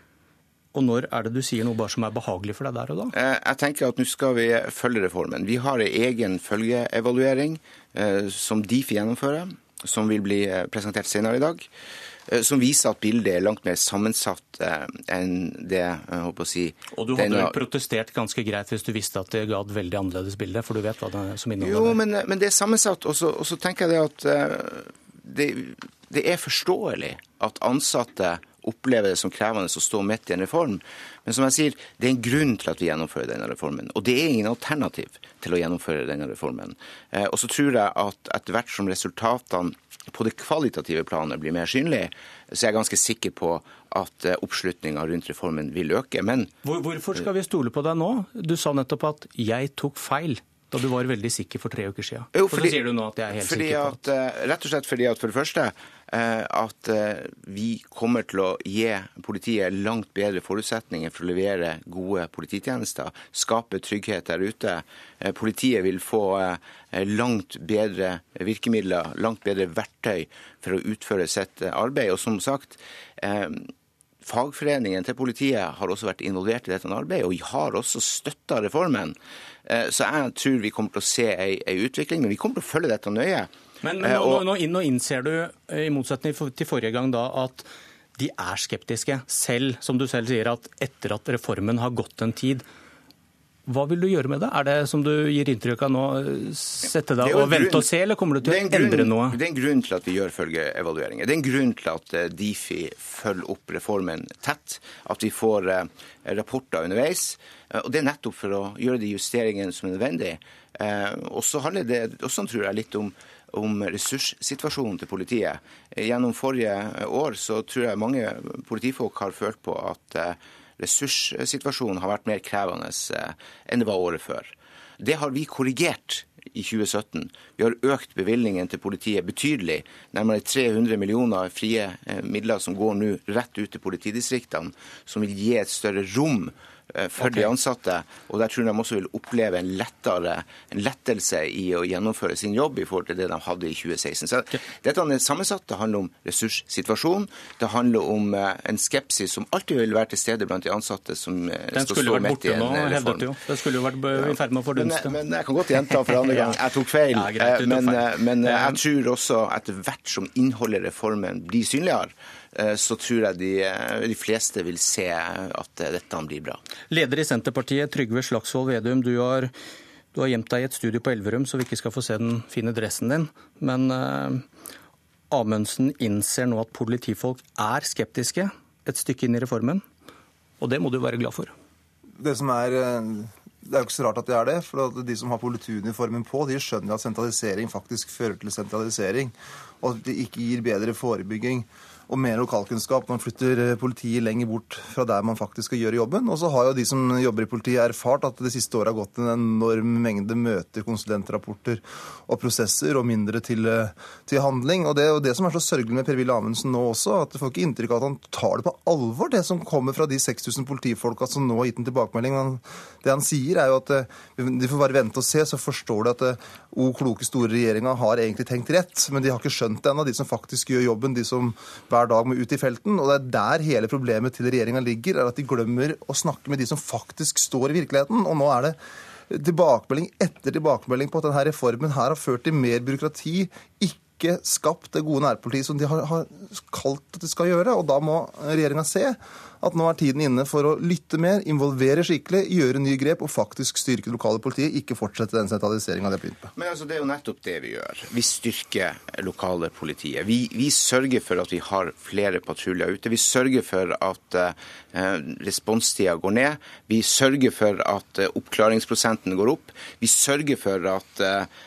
Og når er det du sier noe bare som er behagelig for deg der og da? Eh, jeg tenker at nå skal vi følge reformen. Vi har en egen følgeevaluering eh, som Difi gjennomfører, som vil bli eh, presentert senere i dag. Eh, som viser at bildet er langt mer sammensatt eh, enn det jeg håper å si Og du hadde vel protestert ganske greit hvis du visste at det ga et veldig annerledes bilde, for du vet hva det er som inneholder Jo, men, men, det er sammensatt. Og så tenker jeg det at eh, det, det er forståelig at ansatte opplever det som krevende å stå midt i en reform. Men som jeg sier, det er en grunn til at vi gjennomfører denne reformen. Og det er ingen alternativ til å gjennomføre denne reformen. Og så tror jeg at etter hvert som resultatene på det kvalitative planet blir mer synlige, så er jeg ganske sikker på at eh, oppslutninga rundt reformen vil øke. Men Hvorfor skal vi stole på deg nå? Du sa nettopp at 'jeg tok feil' da du var veldig sikker for tre uker siden. Jo, fordi, så sier du nå at jeg er helt sikker på at... eh, Rett og slett fordi at for det første Eh, at eh, vi kommer til å gi politiet langt bedre forutsetninger for å levere gode polititjenester, skape trygghet der ute. Politiet vil få langt bedre virkemidler, langt bedre verktøy for å utføre sitt arbeid. Og som sagt, Fagforeningen til politiet har også vært involvert i dette arbeidet, og har også støtta reformen. Så jeg tror vi kommer til å se ei, utvikling, men vi kommer til å følge dette nøye. Men, men nå, nå, nå, innser du, eh, i motsetning til forrige gang, da, at de er skeptiske, selv som du selv sier, at etter at reformen har gått en tid. Hva vil du gjøre med det? Er det som du gir inntrykk av nå, sette deg og vente og se, eller kommer du til å endre noe? Det er en grunn til at vi gjør følgeevalueringer. Det er en grunn til at eh, Difi følger opp reformen tett, at vi får eh, rapporter underveis. Og Det er nettopp for å gjøre de justeringene som er nødvendig. Og så handler det også, tror jeg, litt om om ressurssituasjonen til politiet. Gjennom forrige år så tror jeg mange politifolk har følt på at eh, ressurssituasjonen har vært mer krevende eh, enn det var året før. Det har vi korrigert i 2017. Vi har økt bevilgningen til politiet betydelig. Nærmere 300 millioner frie eh, midler som går nå rett ut til politidistriktene, som vil gi et større rom for okay. de ansatte. Og der tror jeg de også vil oppleve en, lettere, en lettelse i å gjennomføre sin jobb i forhold til det de hadde i 2016. Så okay. Dette er sammensatt. Det handler om ressurssituasjonen. Det handler om uh, en skepsis som alltid vil være til stede blant de ansatte som uh, Den skal stå midt i en nå, reform. Jo. Den skulle jo vært i ferd med å fordunste. Men, men, jeg kan godt gjenta for andre gang. Jeg tok feil. Ja, greit, men, feil. men jeg tror også etter hvert som innholdet i reformen blir synligere, Eh, så tror jeg de, eh, de, fleste vil se at eh, dette blir bra. Leder i Senterpartiet, Trygve Slagsvold Vedum. Du har, du har, gjemt deg i et studio på Elverum, så vi ikke skal få se den fine dressen din. Men uh, Amundsen innser nå at politifolk er skeptiske et stykke inn i reformen. Og det må du være glad for. Det som er... Det er jo ikke så rart at det er det. for De som har politiuniformen på, de skjønner at sentralisering faktisk fører til sentralisering. Og at det ikke gir bedre forebygging og mer lokalkunnskap. Man flytter eh, politiet lenger bort fra der man faktisk skal gjøre jobben. Og så har jo de som jobber i politiet erfart at det siste året har gått en enorm mengde møter, konsulentrapporter og prosesser, og mindre til, eh, til handling. Og det er det som er så sørgelig med Per-Willy Amundsen nå også, at du får ikke inntrykk av at han tar det på alvor, det som kommer fra de 6000 politifolka som nå har gitt en tilbakemelding. Men det han sier, er jo at eh, de får bare vente og se, så forstår du at o kloke, store regjeringa har egentlig tenkt rett. Men de har ikke skjønt det ennå, de som faktisk gjør jobben, de som hver dag må ut i felten. Og det er der hele problemet til regjeringa ligger, er at de glemmer å snakke med de som faktisk står i virkeligheten. Og nå er det tilbakemelding etter tilbakemelding på at denne reformen her har ført til mer byråkrati. ikke skapt det gode nærpolitiet som de har, har kalt at de skal gjøre. Og da må regjeringa se at nå er tiden inne for å lytte mer, involvere skikkelig, gjøre nye grep og faktisk styrke det lokale politiet, ikke fortsette den sentraliseringa det begynt med. Men altså, Det er jo nettopp det vi gjør. Vi styrker lokale politiet. Vi, vi sørger for at vi har flere patruljer ute. Vi sørger for at eh, responstida går ned. Vi sørger for at eh, oppklaringsprosenten går opp. Vi sørger for at eh,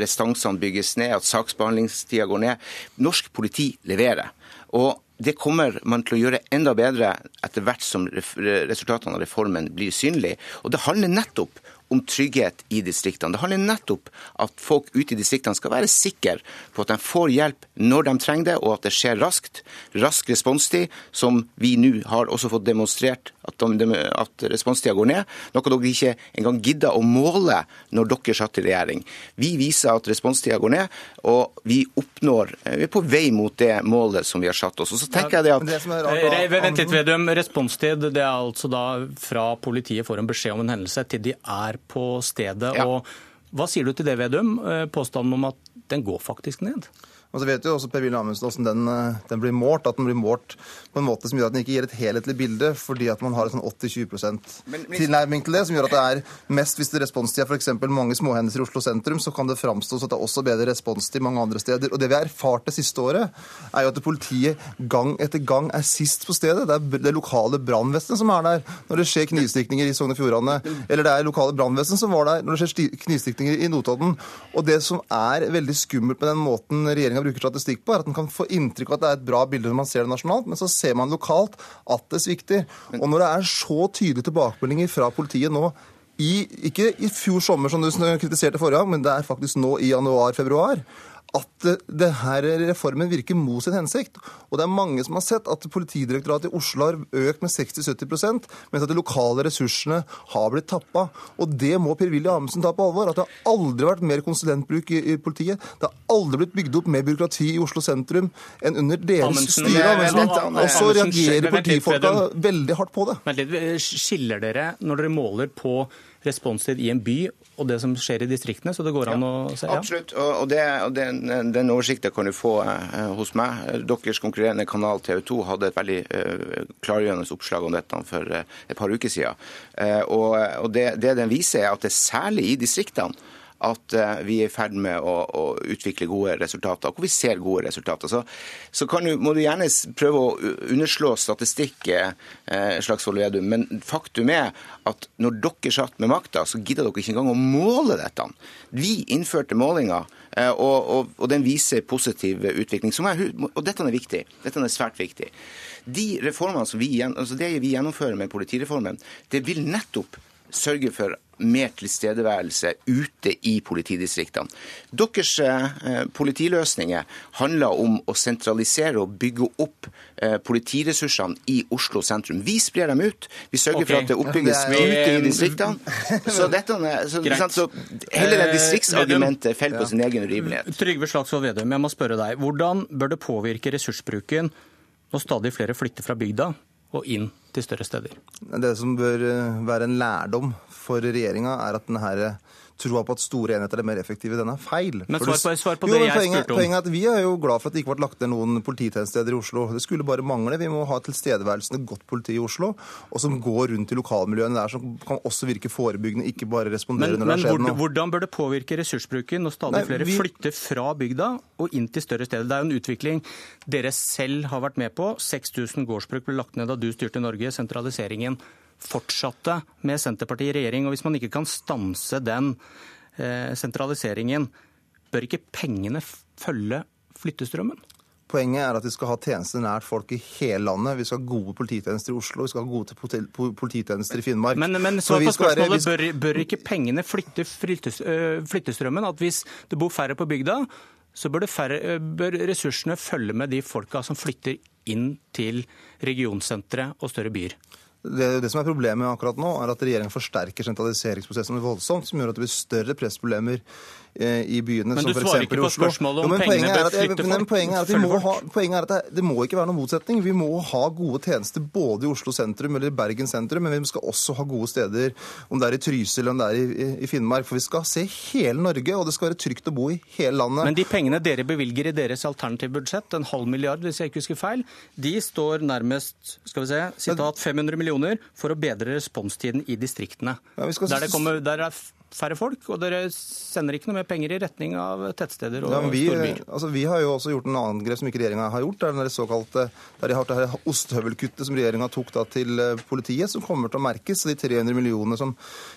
restansene bygges ned, at saksbehandlingstida går ned. Norsk politi leverer. Og det kommer man til å gjøre enda bedre etter hvert som resultatene av reformen blir synlige. Og det handler nettopp om trygghet i distriktene. Det handler nettopp at folk ute i distriktene skal være sikre på at de får hjelp når de trenger det, og at det skjer raskt. Rask responstid, som vi nå har også fått demonstrert at, de, at responstida går ned. Noe dere ikke engang gidda å måle når dere satt i regjering. Vi viser at responstida går ned, og vi oppnår Vi er på vei mot det målet som vi har satt oss. Og så tenker jeg det at... Det Vent litt, Vedum. Responstid det er altså da fra politiet får en beskjed om en hendelse til de er på stedet. Ja. Og hva sier du til det, Vedum? Eh, påstanden om at den går faktisk ned? Og så vet jo også Per-Willy Amundsen hvordan den, eh, den, blir målt. At den blir målt på en måte som gjør at den ikke gir et helhetlig bilde, fordi at man har en sånn 80-20% tilnærming til det, som gjør at det er mest hvis det er responstid f.eks. mange småhendelser i Oslo sentrum, så kan det framstå som at det er også bedre responstid mange andre steder. Og det vi har erfart det siste året, er jo at politiet gang etter gang er sist på stedet. Det er det lokale brannvesenet som er der når det skjer knivstikninger i Sogn og Fjordane, eller det er lokale brannvesen som var der når det skjer knivstikninger i Notodden. Og det som er veldig skummelt med den måten regjeringa bruker statistikk på, er at man kan få inntrykk av at det er et bra bilde når man ser det nasjonalt, men så ser man lokalt at det svikter. Og når det er så tydelige tilbakemeldinger fra politiet nå i, ikke i fjor sommer, som du kritiserte forrige gang, men det er faktisk nå i januar-februar, at denne reformen virker mot sin hensikt. Og det er mange som har sett at Politidirektoratet i Oslo har økt med 60-70% mens at de lokale ressursene har blitt tappa. Og det må Per-Willy Amundsen ta på alvor. At det har aldri vært mer konsulentbruk i, i, politiet. Det har aldri blitt bygd opp mer byråkrati i Oslo sentrum enn under deres styre. Og så reagerer politifolka veldig hardt på det. Skiller dere når dere måler på responstid i en by og det som skjer i distriktene, så det går an å se? Ja. Absolutt, og, det, og den, den, oversikten kan du få eh, hos meg. Deres konkurrerende kanal TV 2 hadde et veldig eh, klargjørende oppslag om dette for eh, et par uker siden. Eh, og, og det, det den viser, er at det er særlig i distriktene at eh, vi er i ferd med å, å, utvikle gode resultater, og hvor vi ser gode resultater. Så, så du, må du gjerne prøve å underslå statistikk, eh, Slagsvold Vedum, men faktum er at når dere satt med makta, så gidda dere ikke engang å måle dette. Vi innførte målinger, eh, og, og, og den viser positiv utvikling. Er, og dette er viktig. Dette er svært viktig. De reformene som vi, altså det vi gjennomfører med politireformen, det vil nettopp sørge for mer tilstedeværelse ute i politidistriktene. Deres eh, politiløsninger handler om å sentralisere og bygge opp eh, politiressursene i Oslo sentrum. Vi sprer dem ut. Vi sørger okay. for at det oppbygges ja, ute i distriktene. Så, dette, så, så hele det eh, distriktsargumentet faller på sin egen urimelighet. Trygve Slagsvold Vedum, jeg må spørre deg. Hvordan bør det påvirke ressursbruken når stadig flere flytter fra bygda og inn til større steder? Det som bør være en lærdom for regjeringa, er at denne troa på at store enheter er mer effektive, den er feil. Men svar på, svar på jo, det jeg poenget, spurte om. Poenget er at Vi er jo glad for at det ikke ble lagt ned noen polititjenestesteder i Oslo. Det skulle bare mangle. Vi må ha tilstedeværelsende godt politi i Oslo, og som går rundt i lokalmiljøene der, som kan også virke forebyggende, ikke bare respondere men, når det har skjedd noe. Hvordan bør det påvirke ressursbruken når stadig Nei, flere vi... flytter fra bygda og inn til større steder? Det er jo en utvikling dere selv har vært med på. 6000 gårdsbruk ble lagt ned da du styrte Norge. Sentraliseringen fortsatte med Senterpartiet i regjering. og Hvis man ikke kan stanse den eh, sentraliseringen, bør ikke pengene følge flyttestrømmen? Poenget er at vi skal ha tjenester nært folk i hele landet. Vi skal ha gode polititjenester i Oslo, vi skal ha gode polititjenester i Finnmark. Men, men svar på spørsmålet, bør, bør, ikke pengene flytte flyttestrømmen? At hvis det bor færre på bygda, så bør, færre, bør ressursene følge med de folka som flytter inn til regionsentre og større byer? Det, det, som er Problemet akkurat nå, er at regjeringen forsterker sentraliseringsprosessen voldsomt, som gjør at det blir større pressproblemer Eh, i byene. Men du svarer ikke på spørsmålet om pengene bør flytte folk? Poenget er at, må ha, poenget er at det, det, må ikke være noen motsetning. Vi må ha gode tjenester både i Oslo sentrum eller i Bergen sentrum, men vi skal også ha gode steder, om det er i Trysil eller om det er i, i, Finnmark. For vi skal se hele Norge, og det skal være trygt å bo i hele landet. Men de pengene dere bevilger i deres alternative budsjett, en halv milliard hvis jeg ikke husker feil, de står nærmest skal vi se, sitat 500 millioner for å bedre responstiden i distriktene. Ja, skal... der, det kommer, der er færre folk, og dere sender ikke noe mer penger i retning av tettsteder og ja, vi, storbyer. Altså, vi har jo også gjort en annen grep som ikke regjeringa har gjort. Det er det såkalte, der de har det ostehøvelkuttet som regjeringa tok da, til eh, politiet, som kommer til å merkes. Så de 300 millionene som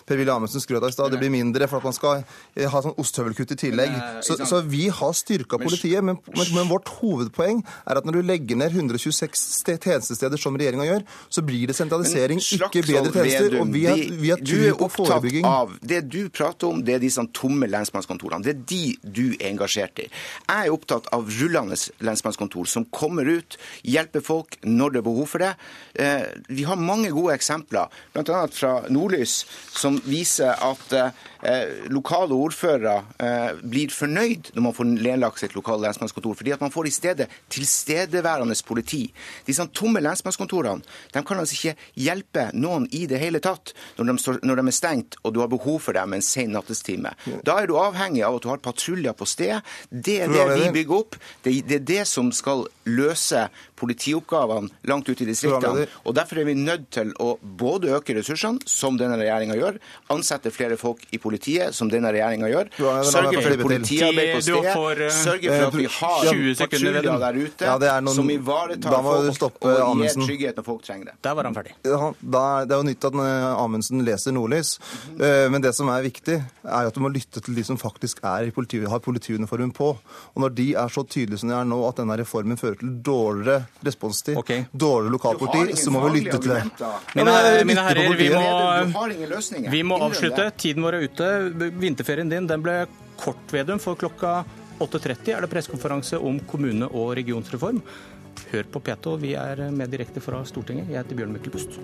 Per-Willy Amundsen skrøt av i stad, det blir mindre for at man skal eh, ha sånn osthøvelkutt i tillegg. Så, så vi har styrka politiet, men, men, men, vårt hovedpoeng er at når du legger ned 126 tjenestesteder som regjeringa gjør, så blir det sentralisering, ikke bedre tjenester. Og vi har, vi har tro på forebygging. Av det du prater om, det er sånn tomme lensmannskontorene. Det er de du er engasjert i. Jeg er opptatt av rullende lensmannskontor som kommer ut, hjelper folk når det er behov for det. Eh, vi har mange gode eksempler, bl.a. fra Nordlys, som viser at eh, lokale ordførere eh, blir fornøyd når man får nedlagt sitt lokale lensmannskontor, fordi at man får i stedet tilstedeværende politi. Disse tomme lensmannskontorene de kan altså ikke hjelpe noen i det hele tatt når de, når de er stengt og du har behov for dem en sen nattestime. Da er du avhengig av at du har patruljer på sted. Det er det vi bygger opp. Det er det som skal løse politioppgavene langt ute i distriktene. Og Derfor er vi nødt til å både øke ressursene, som denne regjeringa gjør, ansette flere folk i politiet, som denne regjeringa gjør, sørge for politiarbeid på stedet, eh, sørge for at vi har patruljer der ute ja, noen, som ivaretar folk og gir trygghet når folk trenger det. Der var han ferdig. Ja, det er jo nytt at Amundsen leser Nordlys, mm -hmm. men det som er viktig, er at du må lytte til de som faktisk er i politi, har politiuniformen på. Og når de er så tydelige som de er nå, at denne reformen fører til dårligere responstid, okay. dårlig lokalpoliti, så må vi lytte til det. Mine, mine herrer, vi må, vi må avslutte. Tiden vår er ute. Vinterferien din den ble kort, Vedum, for klokka 8.30 er det pressekonferanse om kommune- og regionsreform. Hør på P2, vi er med direkte fra Stortinget. Jeg heter Bjørn Myklebust.